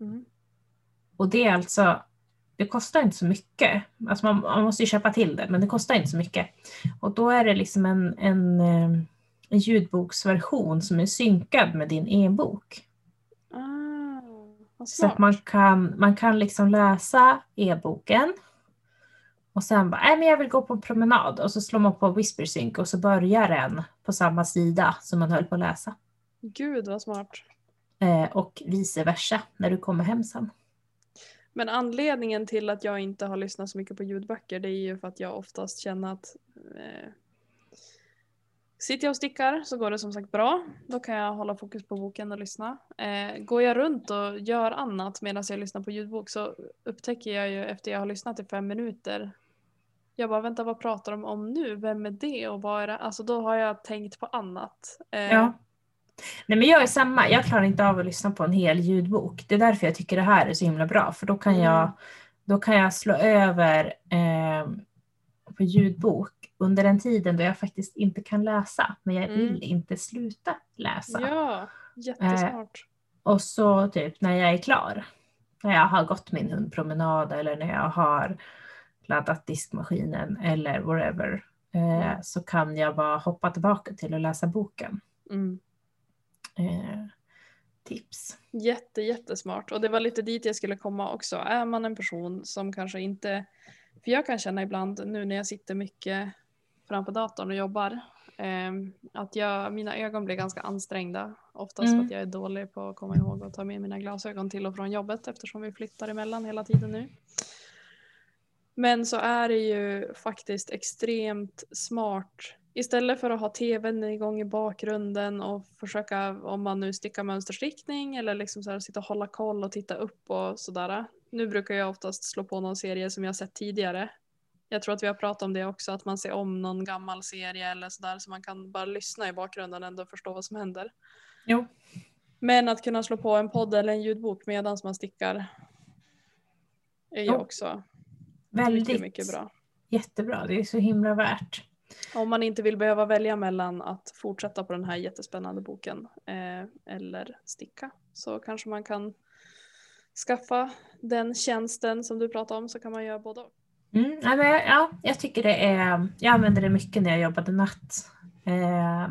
Mm. Och det är alltså, det kostar inte så mycket. Alltså man, man måste ju köpa till det, men det kostar inte så mycket. Och då är det liksom en, en, eh, en ljudboksversion som är synkad med din e-bok. Ah, Så att man kan, man kan liksom läsa e-boken och sen bara, nej men jag vill gå på en promenad och så slår man på Whisper Sync och så börjar den på samma sida som man höll på att läsa. Gud vad smart. Eh, och vice versa när du kommer hem sen. Men anledningen till att jag inte har lyssnat så mycket på ljudböcker det är ju för att jag oftast känner att eh, Sitter jag och stickar så går det som sagt bra. Då kan jag hålla fokus på boken och lyssna. Eh, går jag runt och gör annat medan jag lyssnar på ljudbok så upptäcker jag ju efter jag har lyssnat i fem minuter. Jag bara vänta vad pratar de om nu? Vem är det och vad är det? Alltså då har jag tänkt på annat. Eh, Ja. Nej men jag är samma, jag klarar inte av att lyssna på en hel ljudbok. Det är därför jag tycker det här är så himla bra, för då kan Mm. jag, då kan jag slå över eh, på ljudbok under den tiden då jag faktiskt inte kan läsa, men jag Mm. vill inte sluta läsa. Ja, jättesmart. Och så typ när jag är klar, när jag har gått min hundpromenad eller när jag har laddat diskmaskinen eller whatever, eh, Mm. så kan jag bara hoppa tillbaka till att läsa boken. Mm. Eh, tips. Jätte, jättesmart. Och det var lite dit jag skulle komma också. Är man en person som kanske inte... För jag kan känna ibland nu när jag sitter mycket framför datorn och jobbar eh, att jag, mina ögon blir ganska ansträngda. Oftast för Mm. att jag är dålig på att komma ihåg att ta med mina glasögon till och från jobbet eftersom vi flyttar emellan hela tiden nu. Men så är det ju faktiskt extremt smart. Istället för att ha tvn igång i bakgrunden och försöka, om man nu stickar mönsterstickning eller liksom så här, sitta och hålla koll och titta upp och sådär. Nu brukar jag oftast slå på någon serie som jag sett tidigare. Jag tror att vi har pratat om det också, att man ser om någon gammal serie eller sådär så man kan bara lyssna i bakgrunden ändå och förstå vad som händer. Jo. Men att kunna slå på en podd eller en ljudbok medan man stickar är ju också Väldigt mycket, mycket bra. jättebra. Det är så himla värt. Om man inte vill behöva välja mellan att fortsätta på den här jättespännande boken eh, eller sticka så kanske man kan skaffa den tjänsten som du pratade om så kan man göra och. Mm, ja, men, jag- ja, jag tycker det är, jag använde det mycket när jag jobbade natt. Eh,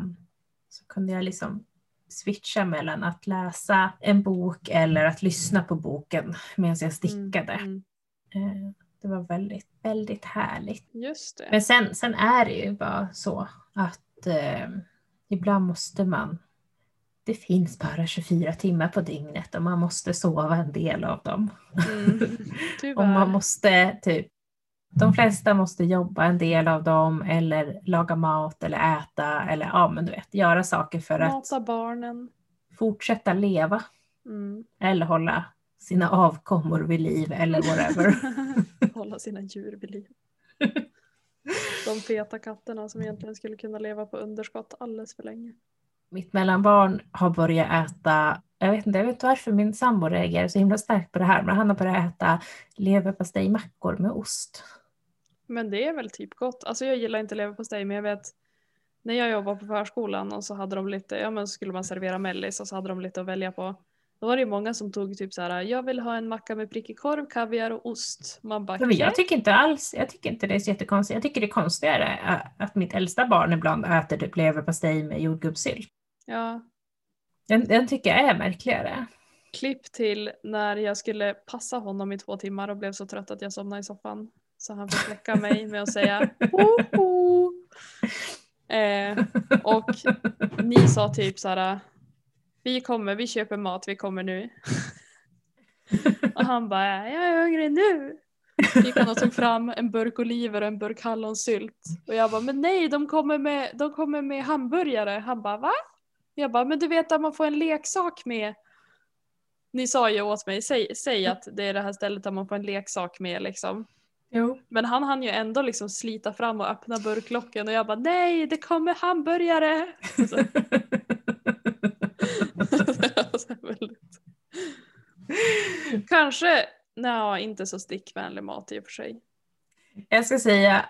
så kunde jag liksom switcha mellan att läsa en bok eller att lyssna på boken medan jag stickade. Mm, mm. Eh, det var väldigt, väldigt härligt. Just det. Men sen, sen är det ju bara så att eh, ibland måste man det finns bara 24 timmar på dygnet och man måste sova en del av dem. Mm, och man måste typ, de flesta måste jobba en del av dem eller laga mat eller äta eller ja men du vet, göra saker för att Mata barnen. fortsätta leva Mm. eller hålla sina avkommor vid liv eller whatever. Hålla sina djur vid liv. De feta katterna som egentligen skulle kunna leva på underskott alldeles för länge. Mitt mellanbarn har börjat äta, jag vet inte, jag vet inte varför min sambo reagerar så himla starkt på det här, men han har börjat äta leverpastejmackor med ost. Men det är väl typ gott. Alltså jag gillar inte leverpastej men jag vet när jag jobbade på förskolan och så hade de lite, ja men så skulle man servera mellis och så hade de lite att välja på. Då var det många som tog typ så här, jag vill ha en macka med prickig korv, kaviar och ost. Man bara, jag tycker inte alls, jag tycker inte det är så jättekonstigt. Jag tycker det är konstigare att mitt äldsta barn ibland äter typ leverpastej med jordgubbssylt. ja, Den, den tycker jag är märkligare. klipp till när jag skulle passa honom i två timmar och blev så trött att jag somnade i soffan. Så han fick väcka mig med att säga Hoho! Eh, och ni sa typ så här. Vi kommer, vi köper mat, vi kommer nu. och han bara, jag är hungrig nu. Gick han och tog fram en burk oliver och en burk hallonsylt. Och jag bara, men nej, de kommer med, de kommer med hamburgare. Han bara, va? Jag bara, men du vet att man får en leksak med. Ni sa ju åt mig, säg, säg att det är det här stället där man får en leksak med liksom. Jo. Men han hann ju ändå liksom slita fram och öppna burklocken och jag bara nej det kommer hamburgare! Så, väldigt. Kanske, nej inte så stickvänlig mat i och för sig. Jag ska säga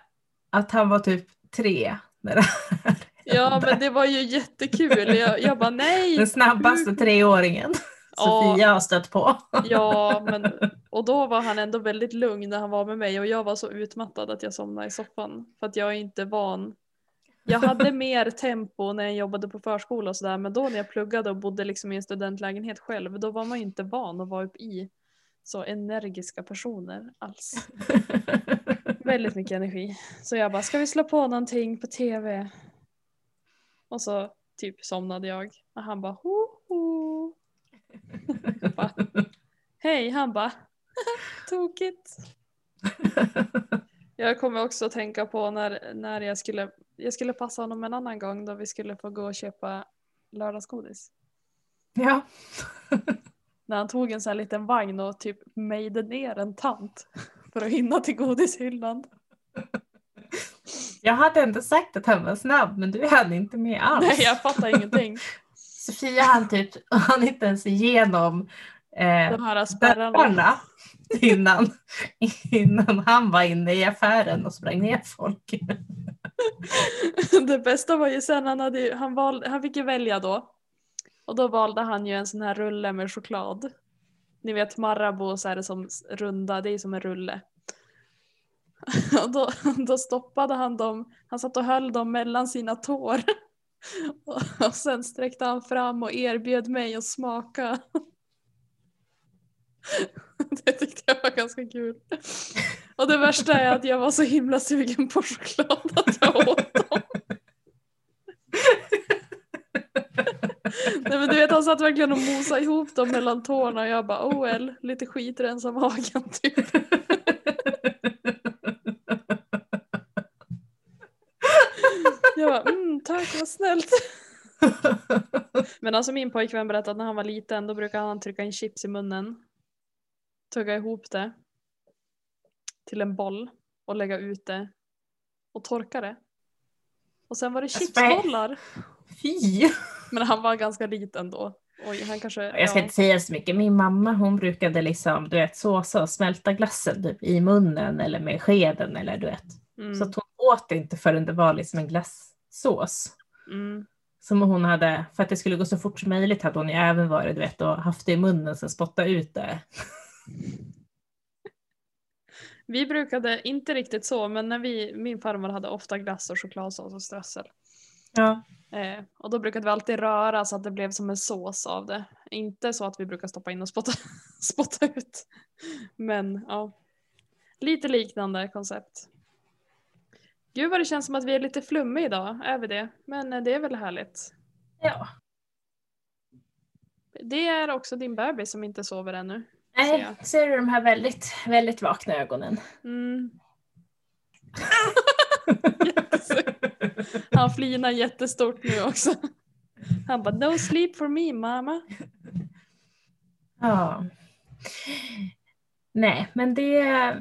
att han var typ tre när det här Ja men det var ju jättekul. Jag, jag bara nej! Den snabbaste treåringen Ja. Sofia har stött på. Ja men och då var han ändå väldigt lugn när han var med mig och jag var så utmattad att jag somnade i soffan. För att jag är inte van. Jag hade mer tempo när jag jobbade på förskola och sådär men då när jag pluggade och bodde liksom i en studentlägenhet själv då var man ju inte van att vara upp i så energiska personer alls. Väldigt mycket energi. Så jag bara, ska vi slå på någonting på tv? Och så typ somnade jag. Och han bara, ho ho. Jag bara, Hej, han bara, tokigt. Jag kommer också att tänka på när, när jag, skulle, jag skulle passa honom en annan gång då vi skulle få gå och köpa lördagsgodis. ja. När han tog en sån här liten vagn och typ mejde ner en tant för att hinna till godishyllan. Jag hade inte sagt att han var snabb men du hade inte med alls. Nej, jag fattar ingenting. Sofia hann typ, han inte ens igenom eh, De här spärrarna innan, innan han var inne i affären och sprang ner folk. Det bästa var ju sen han, hade, ju- han, valde, han fick ju välja då. Och då valde han ju en sån här rulle med choklad. Ni vet Marabou så är det som runda, det är som en rulle. Och då, då stoppade han dem, han satt och höll dem mellan sina tår. Och, och sen sträckte han fram och erbjöd mig att smaka. Det tyckte jag var ganska kul. Och det värsta är att jag var så himla sugen på choklad att jag åt dem. Nej men du vet han satt verkligen och mosade ihop dem mellan tårna och jag bara oh well, lite skit rensa magen typ. Jag bara mm, tack vad snällt. Men alltså min pojkvän berättade att när han var liten då brukade han trycka in chips i munnen. Tugga ihop det. Till en boll och lägga ut det. Och torka det. Och sen var det chipsbollar. Fy! Men han var ganska liten då. Oj, han kanske... Jag ska ja. inte säga så mycket. Min mamma hon brukade liksom, du vet, såsa och smälta glassen typ, i munnen eller med skeden eller du vet. Mm, Så att hon åt inte förrän det var liksom en glassås. mm. Som hon hade, för att det skulle gå så fort som möjligt hade hon ju även varit du vet, och haft det i munnen sen spotta ut det. Vi brukade, inte riktigt så, men när vi, min farmor hade ofta glass och chokladsås och strössel. Ja. Eh, och då brukade vi alltid röra så att det blev som en sås av det. Inte så att vi brukar stoppa in och spotta, spotta ut. Men ja, lite liknande koncept. Gud vad det känns som att vi är lite flummiga idag, är vi det? Men eh, det är väl härligt. ja. Det är också din bebis som inte sover ännu. Ser Nej, jag. ser du de här väldigt, väldigt vakna ögonen? Mm. Han flinar jättestort nu också. Han bara no sleep for me mamma. Ja. Nej, men det...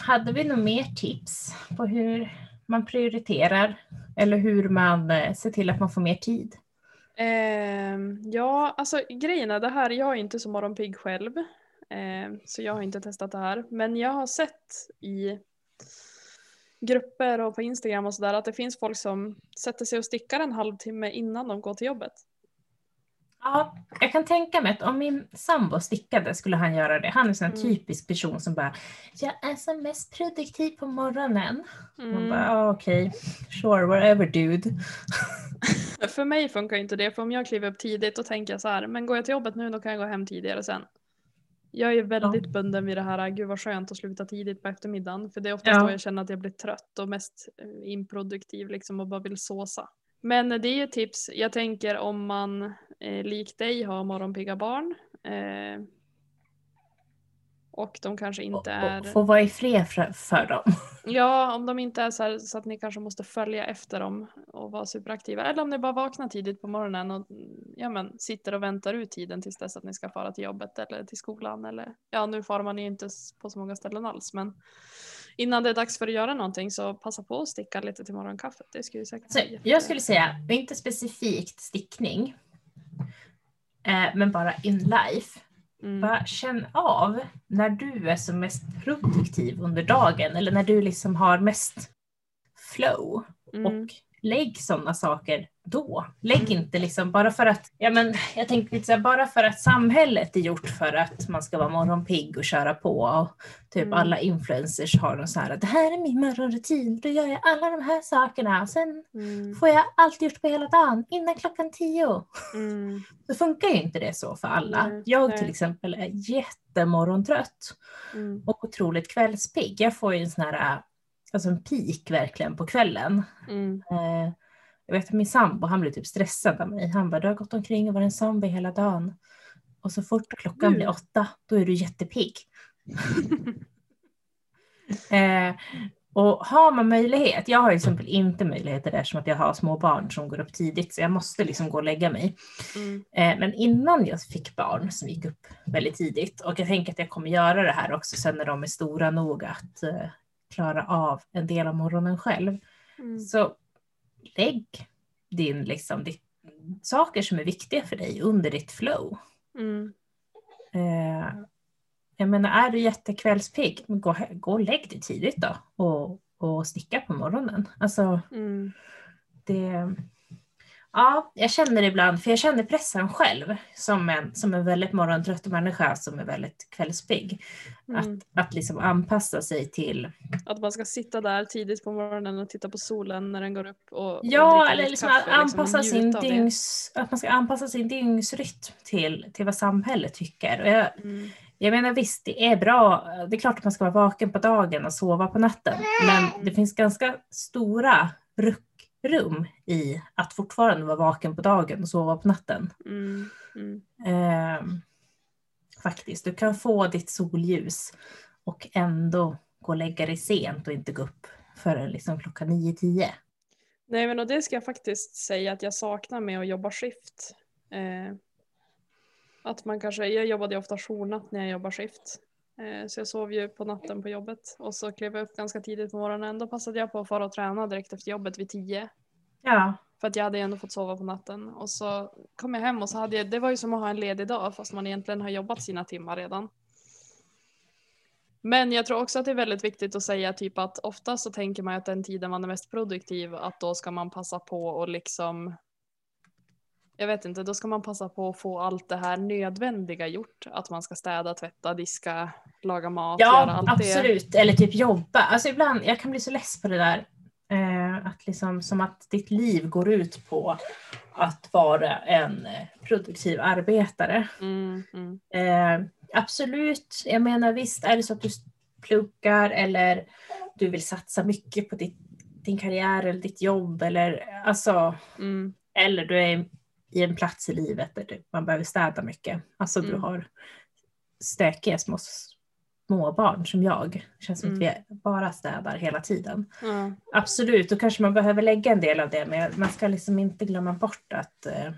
Hade vi nog mer tips på hur man prioriterar eller hur man eh, ser till att man får mer tid? Eh, ja, alltså grejen är det här, jag är inte så morgonpigg själv. Eh, så jag har inte testat det här. Men jag har sett i grupper och på Instagram och sådär att det finns folk som sätter sig och stickar en halvtimme innan de går till jobbet. Ja, jag kan tänka mig att om min sambo stickade skulle han göra det. Han är en sån Mm. typisk person som bara Jag är som mest produktiv på morgonen. Man Mm. bara ah, okej, sure, whatever dude. För mig funkar inte det, för om jag kliver upp tidigt då tänker jag så här, men går jag till jobbet nu då kan jag gå hem tidigare sen. Jag är väldigt bunden vid det här, gud vad skönt att sluta tidigt på eftermiddagen. För det är oftast Ja. då jag känner att jag blir trött och mest eh, improduktiv liksom och bara vill såsa. Men det är ju tips, jag tänker om man eh, likt dig har morgonpigga barn eh, och de kanske Och, inte är... få vara i fred för, för dem. Ja, om de inte är så, här, så att ni kanske måste följa efter dem och vara superaktiva. Eller om ni bara vaknar tidigt på morgonen och ja, men, sitter och väntar ut tiden tills dess att ni ska fara till jobbet eller till skolan. Eller, ja, nu far man ju inte på så många ställen alls, men innan det är dags för att göra någonting så passa på att sticka lite till morgonkaffet. Det skulle säkert Så jätte- jag skulle säga, inte specifikt stickning, eh, men bara in life. Mm. Bara känn av när du är som mest produktiv under dagen eller när du liksom har mest flow. Mm. Och lägg sådana saker då. Lägg inte liksom bara för att, ja men jag tänker lite så här, bara för att samhället är gjort för att man ska vara morgonpigg och köra på och typ Mm. alla influencers har någon så här, det här är min morgonrutin, då gör jag alla de här sakerna och sen Mm. får jag allt gjort på hela dagen innan klockan tio. Mm. Då funkar ju inte det så för alla. Nej, jag till exempel är jättemorgontrött Mm. och otroligt kvällspigg. Jag får ju en sån här, alltså en peak verkligen på kvällen. Mm. Eh, jag vet att min sambo, han blir typ stressad av mig. Han bara, du har gått omkring och varit en zombie hela dagen. Och så fort klockan Mm. blir åtta, då är du jättepigg. eh, och har man möjlighet, jag har ju till exempel inte möjlighet där som att jag har små barn som går upp tidigt, så jag måste liksom gå och lägga mig. Mm. Eh, men innan jag fick barn som gick upp väldigt tidigt, och jag tänker att jag kommer göra det här också sen när de är stora nog att eh, klara av en del av morgonen själv. Mm. Så lägg din, liksom, ditt, saker som är viktiga för dig under ditt flow. Mm. Eh, jag menar, är du jättekvällspigg, gå, gå och lägg dig tidigt då och, och sticka på morgonen. Alltså, Mm. det... Ja, jag känner ibland, för jag känner pressen själv som en, som en väldigt morgontrött människa som är väldigt kvällspigg. Mm. Att, att liksom anpassa sig till Att man ska sitta där tidigt på morgonen och titta på solen när den går upp och, Ja, eller liksom kaffe, att liksom, anpassa sin av det. dygns, att man ska anpassa sin dygnsrytm till, till vad samhället tycker. Och jag, Mm. jag menar visst, det är bra, det är klart att man ska vara vaken på dagen och sova på natten, men det finns ganska stora ruckrum i att fortfarande vara vaken på dagen och sova på natten. Mm. Mm. Ehm, faktiskt, du kan få ditt solljus och ändå gå och lägga dig sent och inte gå upp förrän liksom klockan 9-10. Nej men och det ska jag faktiskt säga att jag saknar med att jobba skift. Eh, att man kanske, jag jobbade ofta journatt när jag jobbade skift. Eh, så jag sov ju på natten på jobbet och så klev jag upp ganska tidigt på morgonen. Då passade jag på att fara och träna direkt efter jobbet vid tio. Ja, För att jag hade ändå fått sova på natten. Och så kom jag hem och så hade jag, det var ju som att ha en ledig dag fast man egentligen har jobbat sina timmar redan. Men jag tror också att det är väldigt viktigt att säga typ att ofta så tänker man att den tiden man är mest produktiv att då ska man passa på och liksom jag vet inte, då ska man passa på att få allt det här nödvändiga gjort. Att man ska städa, tvätta, diska, laga mat, göra Ja, allt det. absolut. Eller typ jobba. Alltså ibland, jag kan bli så less på det där. Eh, Att liksom, som att ditt liv går ut på att vara en produktiv arbetare. Mm, mm. Eh, absolut, jag menar visst är det så att du pluggar eller du vill satsa mycket på ditt, din karriär eller ditt jobb eller alltså Mm. eller du är i en plats i livet där du- man behöver städa mycket. Alltså du Mm. har stökiga små småbarn som jag. Det känns som Mm. att vi bara städar hela tiden. Ja. Absolut, då kanske man behöver lägga en del av det men man ska liksom inte glömma bort att eh,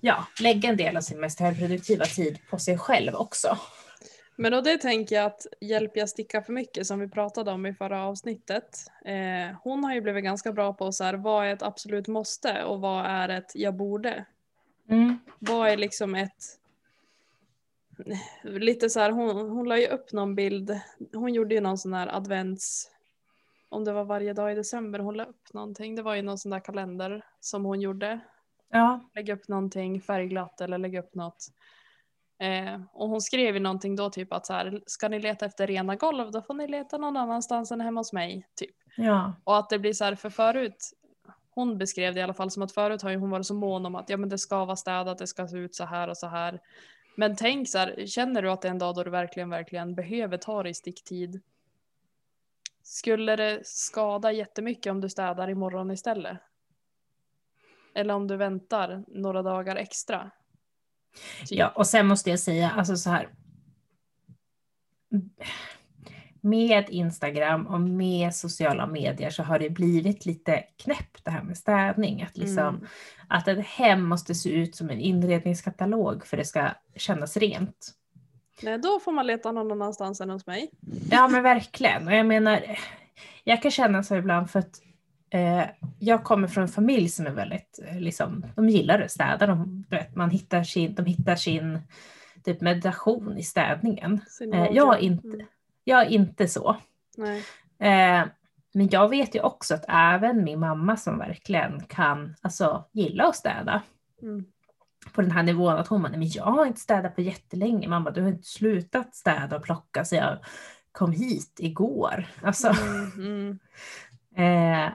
ja, lägga en del av sin mest högproduktiva tid på sig själv också. Men och det tänker jag att Hjälp jag sticka för mycket som vi pratade om i förra avsnittet. Eh, hon har ju blivit ganska bra på så här, vad är ett absolut måste och vad är ett jag borde? Mm. Vad är liksom ett lite så här, hon, hon la ju upp någon bild, hon gjorde ju någon sån här advents, om det var varje dag i december hon la upp någonting, det var ju någon sån där kalender som hon gjorde. Ja, Lägga upp någonting färgglatt eller lägga upp något. Eh, och hon skrev ju någonting då typ att så här, ska ni leta efter rena golv då får ni leta någon annanstans än hemma hos mig. Typ. ja, Och att det blir så här, för förut, hon beskrev det i alla fall som att förut har ju hon varit så mån om att ja men det ska vara städat, det ska se ut så här och så här. Men tänk så här, känner du att det är en dag då du verkligen, verkligen behöver ta dig sticktid? Skulle det skada jättemycket om du städar imorgon istället? Eller om du väntar några dagar extra? Typ. ja. Och sen måste jag säga, alltså så här. Med Instagram och med sociala medier så har det blivit lite knäppt det här med städning. Att, liksom, Mm. att ett hem måste se ut som en inredningskatalog för det ska kännas rent. Nej, då får man leta någon annanstans än hos mig. Ja men verkligen. Och jag menar, jag kan känna så ibland för att jag kommer från en familj som är väldigt, eh, liksom, de gillar att städa. De, vet, man hittar sin, de hittar sin typ meditation i städningen. Eh, jag, är inte, Mm. jag är inte så. Nej. Eh, men jag vet ju också att även min mamma som verkligen kan alltså, gilla att städa Mm. på den här nivån att hon bara, "Nej, men jag har inte städat på jättelänge. Mamma, du har inte slutat städa och plocka så jag kom hit igår. Alltså, Mm, mm. eh,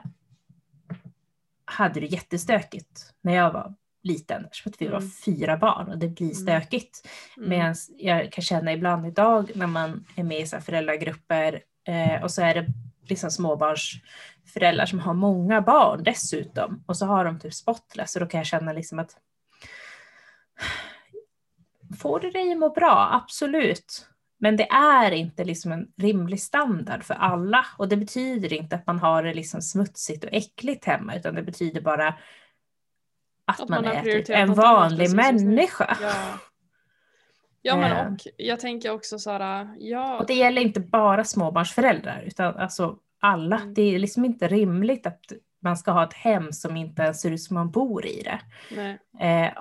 hade det jättestökigt när jag var liten. Eftersom att vi var Mm. fyra barn och det blir Mm. stökigt. Mm. Medan jag kan känna ibland idag när man är med i så föräldragrupper eh, och så är det liksom småbarnsföräldrar som har många barn dessutom och så har de typ spotless och då kan jag känna liksom att får det dig att må bra? Absolut. Men det är inte liksom en rimlig standard för alla och det betyder inte att man har det liksom smutsigt och äckligt hemma utan det betyder bara att, Att man, man är en vanlig människa. Ja. Ja men Eh. och jag tänker också så här, ja. Och det gäller inte bara småbarnsföräldrar utan alltså alla. Mm. Det är liksom inte rimligt att man ska ha ett hem som inte ens ser ut som man bor i det. Eh,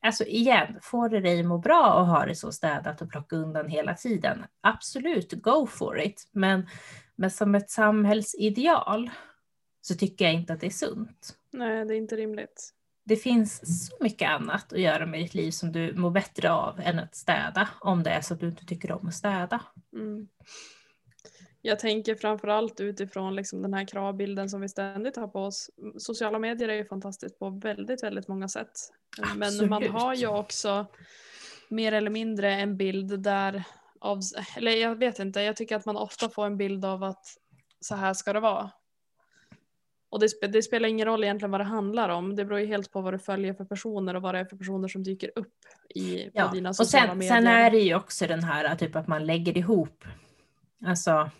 alltså igen, får det dig må bra att ha det så städat och plocka undan hela tiden? Absolut, go for it. Men, men som ett samhällsideal så tycker jag inte att det är sunt. Nej, det är inte rimligt. Det finns så mycket annat att göra med ditt liv som du mår bättre av än att städa, om det är så att du inte tycker om att städa. Mm. Jag tänker framförallt utifrån liksom den här kravbilden som vi ständigt har på oss. Sociala medier är ju fantastiskt på väldigt, väldigt många sätt. Men man Absolut. har ju också mer eller mindre en bild där av, eller jag vet inte, jag tycker att man ofta får en bild av att så här ska det vara. Och det, det spelar ingen roll egentligen vad det handlar om. Det beror ju helt på vad du följer för personer och vad det är för personer som dyker upp i, Ja, dina och sociala sen, medier. sen är det ju också den här typ att man lägger ihop. Alltså,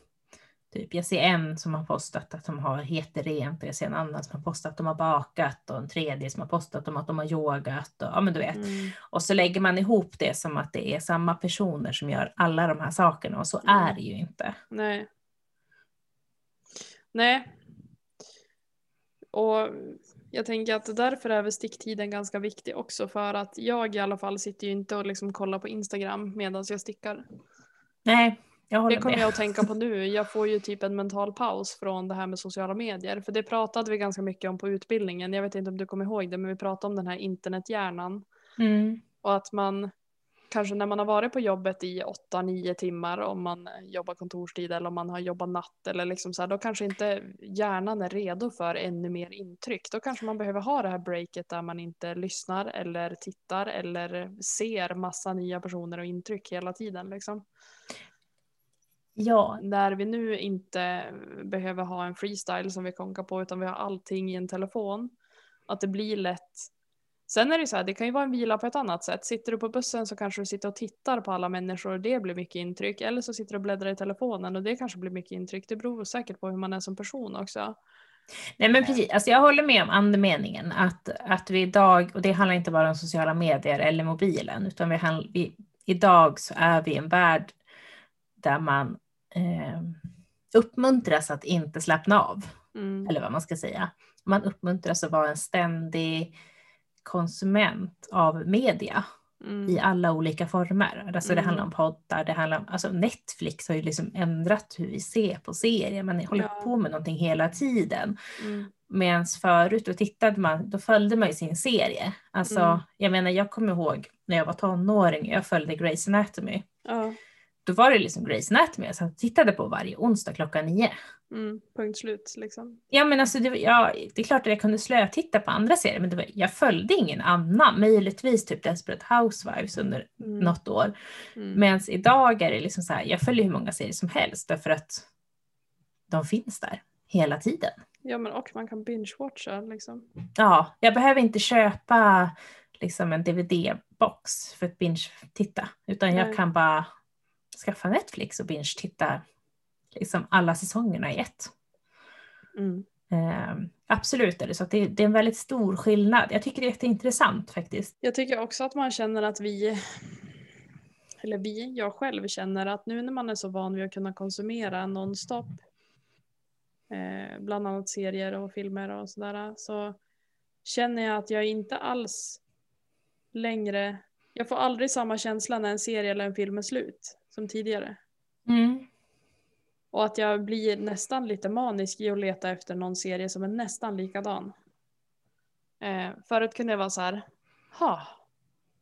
typ jag ser en som har postat att de har heter rent och jag ser en annan som har postat att de har bakat och en tredje som har postat om att de har yogat och ja men du vet. Mm. Och så lägger man ihop det som att det är samma personer som gör alla de här sakerna och så Mm. är det ju inte. Nej. Nej. Och jag tänker att därför är väl sticktiden ganska viktig också för att jag i alla fall sitter ju inte och liksom kollar på Instagram medan jag stickar. Nej, Det kommer jag att tänka på nu. Jag får ju typ en mental paus från det här med sociala medier. För det pratade vi ganska mycket om på utbildningen. Jag vet inte om du kommer ihåg det men vi pratade om den här internethjärnan. Mm. Och att man kanske när man har varit på jobbet i 8-9 timmar om man jobbar kontorstid eller om man har jobbat natt eller liksom så här, då kanske inte hjärnan är redo för ännu mer intryck. Då kanske man behöver ha det här breaket där man inte lyssnar eller tittar eller ser massa nya personer och intryck hela tiden liksom. Ja. När vi nu inte behöver ha en freestyle som vi konkar på utan vi har allting i en telefon. Att det blir lätt Sen är det så här, det kan ju vara en vila på ett annat sätt. Sitter du på bussen så kanske du sitter och tittar på alla människor och det blir mycket intryck. Eller så sitter du och bläddrar i telefonen och det kanske blir mycket intryck. Det beror säkert på hur man är som person också. Nej men precis, alltså jag håller med om andemeningen att, att vi idag, och det handlar inte bara om sociala medier eller mobilen, utan vi, vi idag så är vi i en värld där man eh, uppmuntras att inte slappna av. Mm. Eller vad man ska säga. Man uppmuntras att vara en ständig konsument av media mm. i alla olika former. Alltså mm. det handlar om poddar, det handlar om, alltså Netflix har ju liksom ändrat hur vi ser på serier, man håller ja. på med någonting hela tiden. Mm. Medan förut då tittade man, då följde man ju sin serie. Alltså mm. jag menar jag kommer ihåg när jag var tonåring, jag följde Grey's Anatomy. Ja. Då var det liksom Grey's Anatomy jag tittade på varje onsdag klockan nio. Mm, punkt slut liksom. Ja men alltså det, ja, det är klart att jag kunde slötitta på andra serier men var, jag följde ingen annan. Möjligtvis typ Desperate Housewives under mm. något år. Mm. Medan idag är det liksom så här, jag följer hur många serier som helst därför att de finns där hela tiden. Ja men och man kan binge-watcha liksom. Ja, jag behöver inte köpa liksom en DVD-box för att binge-titta utan Nej. jag kan bara skaffa Netflix och binge-titta liksom alla säsongerna i ett. Mm. Eh, absolut är det så att det, det, är en väldigt stor skillnad. Jag tycker det är jätteintressant faktiskt. Jag tycker också att man känner att vi, eller vi, jag själv känner att nu när man är så van vid att kunna konsumera nonstop, eh, bland annat serier och filmer och sådär, så känner jag att jag inte alls längre, jag får aldrig samma känsla när en serie eller en film är slut som tidigare. Mm. Och att jag blir nästan lite manisk i att leta efter någon serie som är nästan likadan. Eh, förut kunde jag vara så här, ha,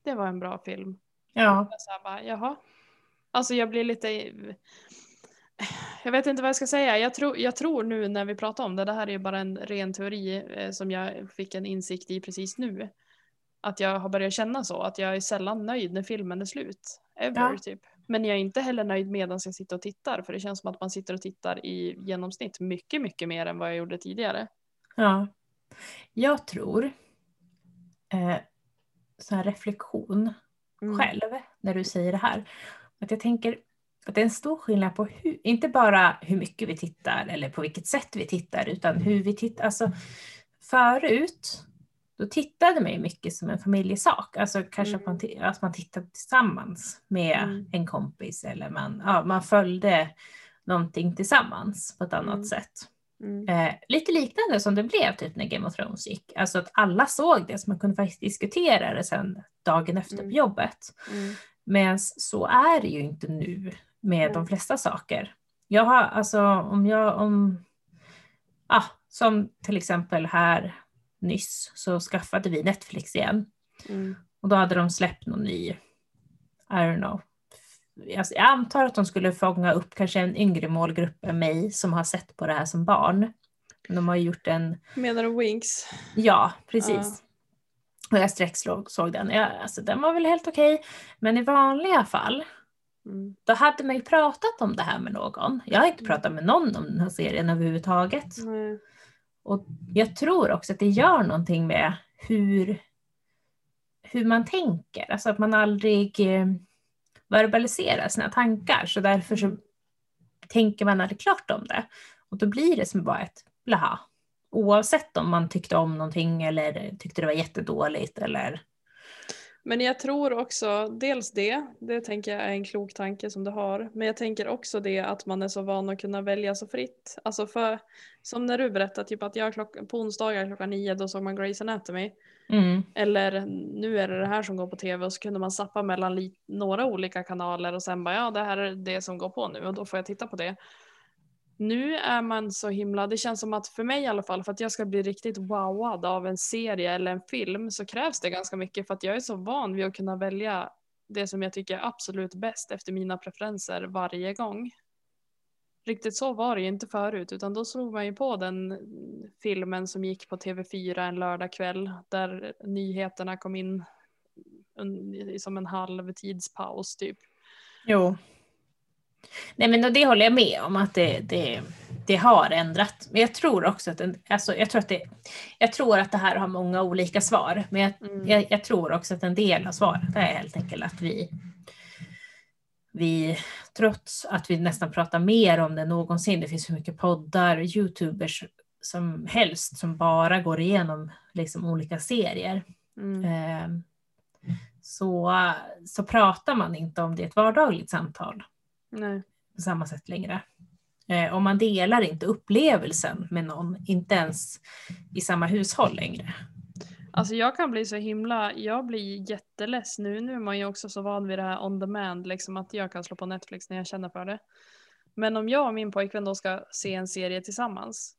det var en bra film. Ja. Så här bara, Jaha. Alltså jag blir lite, jag vet inte vad jag ska säga. Jag, tro, jag tror nu när vi pratar om det, det här är ju bara en ren teori eh, som jag fick en insikt i precis nu. Att jag har börjat känna så, att jag är sällan nöjd när filmen är slut. Ever ja. typ. Men jag är inte heller nöjd medan jag sitter och tittar för det känns som att man sitter och tittar i genomsnitt mycket, mycket mer än vad jag gjorde tidigare. Ja, jag tror eh, så här reflektion mm. själv när du säger det här. Att jag tänker att det är en stor skillnad på hur, inte bara hur mycket vi tittar eller på vilket sätt vi tittar utan hur vi tittar. Alltså förut då tittade man ju mycket som en familjesak. Alltså kanske mm. att, man, att man tittade tillsammans med mm. en kompis eller man, ja, man följde någonting tillsammans på ett annat mm. sätt. Mm. Eh, lite liknande som det blev typ när Game of Thrones gick. Alltså att alla såg det så man kunde faktiskt diskutera det sen dagen efter på mm. jobbet. Mm. Men så är det ju inte nu med de flesta saker. Jag har alltså om jag om, ah, som till exempel här nyss så skaffade vi Netflix igen. Mm. Och då hade de släppt någon ny, I don't know. Jag antar att de skulle fånga upp kanske en yngre målgrupp än mig som har sett på det här som barn. De har gjort en... Menar du Winx? Ja, precis. Uh. Och jag sträckslåg såg den. Ja, alltså, den var väl helt okej. Okay. Men i vanliga fall, mm. då hade man ju pratat om det här med någon. Jag har inte pratat med någon om den här serien överhuvudtaget. Mm. Och jag tror också att det gör någonting med hur, hur man tänker, alltså att man aldrig eh, verbaliserar sina tankar, så därför så tänker man aldrig klart om det. Och då blir det som bara ett blaha, oavsett om man tyckte om någonting eller tyckte det var jättedåligt eller men jag tror också dels det, det tänker jag är en klok tanke som du har. Men jag tänker också det att man är så van att kunna välja så fritt. Alltså för, som när du berättade typ att jag klock, på onsdagar klockan nio då såg man Grey's Anatomy. Mm. Eller nu är det det här som går på tv och så kunde man sappa mellan några olika kanaler och sen bara ja det här är det som går på nu och då får jag titta på det. Nu är man så himla, det känns som att för mig i alla fall, för att jag ska bli riktigt wowad av en serie eller en film så krävs det ganska mycket för att jag är så van vid att kunna välja det som jag tycker är absolut bäst efter mina preferenser varje gång. Riktigt så var det ju inte förut utan då slog man ju på den filmen som gick på TV4 en lördagkväll där nyheterna kom in som en halv tidspaus typ. Jo. Nej men det håller jag med om att det, det, det har ändrat. Men jag tror också att, en, alltså, jag, tror att det, jag tror att det här har många olika svar. Men jag, mm. jag, jag, tror också att en del av svaret är helt enkelt att vi, vi, trots att vi nästan pratar mer om det någonsin, det finns hur mycket poddar, youtubers som helst som bara går igenom liksom, olika serier. Mm. Eh, så, så pratar man inte om det i ett vardagligt samtal. Nej. På samma sätt längre. Eh, och man delar inte upplevelsen med någon, inte ens i samma hushåll längre. Alltså jag kan bli så himla, jag blir jätteless nu. Nu är man ju också så van vid det här on demand, liksom att jag kan slå på Netflix när jag känner för det. Men om jag och min pojkvän då ska se en serie tillsammans,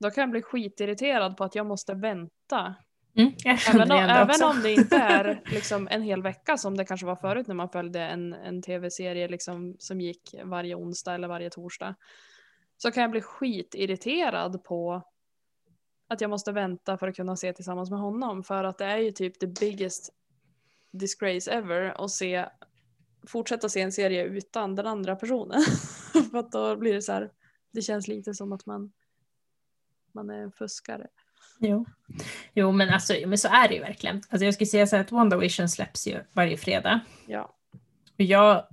då kan jag bli skitirriterad på att jag måste vänta Mm, även, om, även om det inte är liksom en hel vecka som det kanske var förut när man följde en, en tv-serie liksom som gick varje onsdag eller varje torsdag. Så kan jag bli skitirriterad på att jag måste vänta för att kunna se tillsammans med honom. För att det är ju typ the biggest disgrace ever att se, fortsätta se en serie utan den andra personen. för att då blir det så här, det känns lite som att man, man är en fuskare. Jo. jo, men, alltså, men så är det ju verkligen. Alltså, jag skulle säga så här att WandaVision släpps ju varje fredag. Ja. Och jag,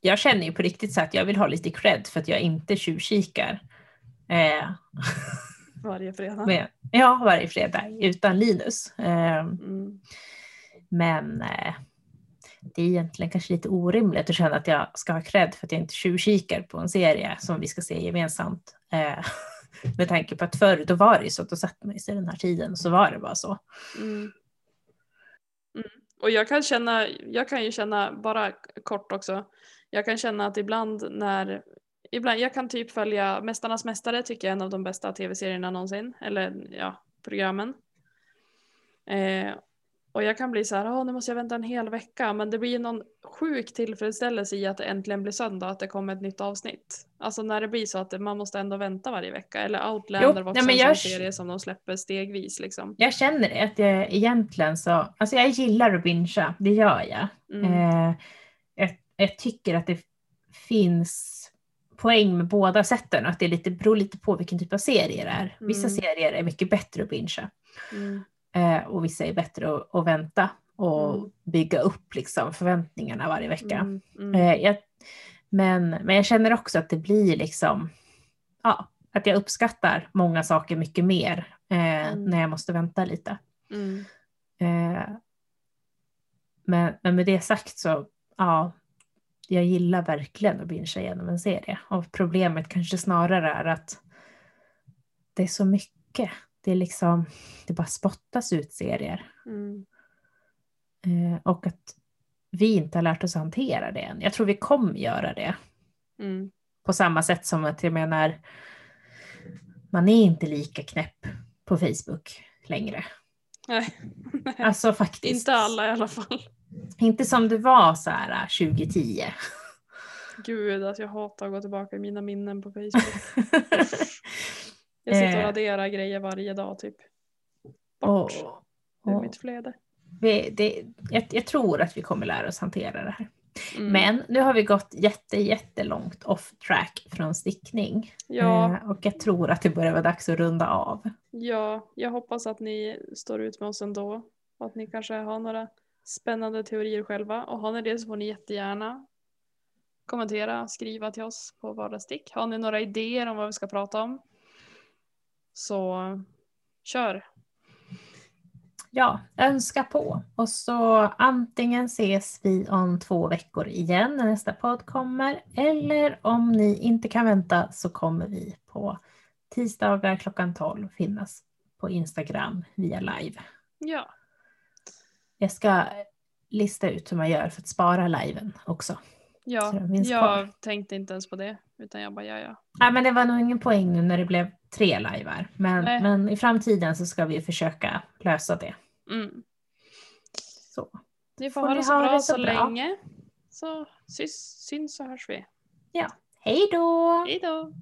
jag känner ju på riktigt så att jag vill ha lite cred för att jag inte tjuvkikar. Eh, varje fredag? Med, ja, varje fredag utan Linus. Eh, mm. Men eh, det är egentligen kanske lite orimligt att känna att jag ska ha cred för att jag inte tjuvkikar på en serie som vi ska se gemensamt. Med tanke på att förr då var det ju så att då satte man sig den här tiden och så var det bara så. Mm. Mm. Och jag kan känna, jag kan ju känna, bara kort också, jag kan känna att ibland när Ibland, jag kan typ följa Mästarnas Mästare tycker jag är en av de bästa tv-serierna någonsin. Eller ja, programmen. Eh, och jag kan bli så här, oh, nu måste jag vänta en hel vecka. Men det blir någon sjuk tillfredsställelse i att det äntligen blir söndag att det kommer ett nytt avsnitt. Alltså när det blir så att man måste ändå vänta varje vecka. Eller Outlander var också nej, en jag... serie som de släpper stegvis. Liksom. Jag känner att jag egentligen så, alltså jag gillar att bingea, det gör jag. Mm. Eh, jag, jag tycker att det finns poäng med båda sätten och att det är lite, beror lite på vilken typ av serie det är. Vissa mm. serier är mycket bättre att bingea. Mm. Eh, och vissa är bättre att, att vänta och mm. bygga upp liksom förväntningarna varje vecka. Mm, mm. Eh, jag, men, men jag känner också att det blir liksom, ja, att jag uppskattar många saker mycket mer eh, mm. när jag måste vänta lite. Mm. Eh, men, men med det sagt så, ja, jag gillar verkligen att bingea igenom en serie. Och problemet kanske snarare är att det är så mycket det är liksom, det bara spottas ut serier. Mm. Eh, och att vi inte har lärt oss hantera det än. Jag tror vi kommer göra det. Mm. På samma sätt som att jag menar, man är inte lika knäpp på Facebook längre. Nej. Alltså faktiskt. Inte alla i alla fall. Inte som det var så här 2010. Äh, Gud, alltså jag hatar att gå tillbaka i mina minnen på Facebook. Jag sitter och eh. raderar grejer varje dag typ. Bort oh, ur mitt flöde. Vi, det, jag, jag, tror att vi kommer lära oss hantera det här. Mm. Men nu har vi gått jätte, jättelångt off track från stickning. Ja. Eh, och jag tror att det börjar vara dags att runda av. Ja, jag hoppas att ni står ut med oss ändå. Och att ni kanske har några spännande teorier själva. Och har ni det så får ni jättegärna kommentera, skriva till oss på vardagsstick. Har ni några idéer om vad vi ska prata om? Så kör. Ja, önska på. Och så antingen ses vi om två veckor igen när nästa podd kommer. Eller om ni inte kan vänta så kommer vi på tisdagar klockan 12 finnas på Instagram via live. Ja. Jag ska lista ut hur man gör för att spara liven också. Ja, jag tänkte inte ens på det. Utan jag bara, ja ja. Nej men det var nog ingen poäng nu när det blev tre livear. Men, men i framtiden så ska vi försöka lösa det. Mm. Så. Ni får, får ha det så bra det så, bra. länge. Så syns, syns så hörs vi. Ja. Hej då! Hej då!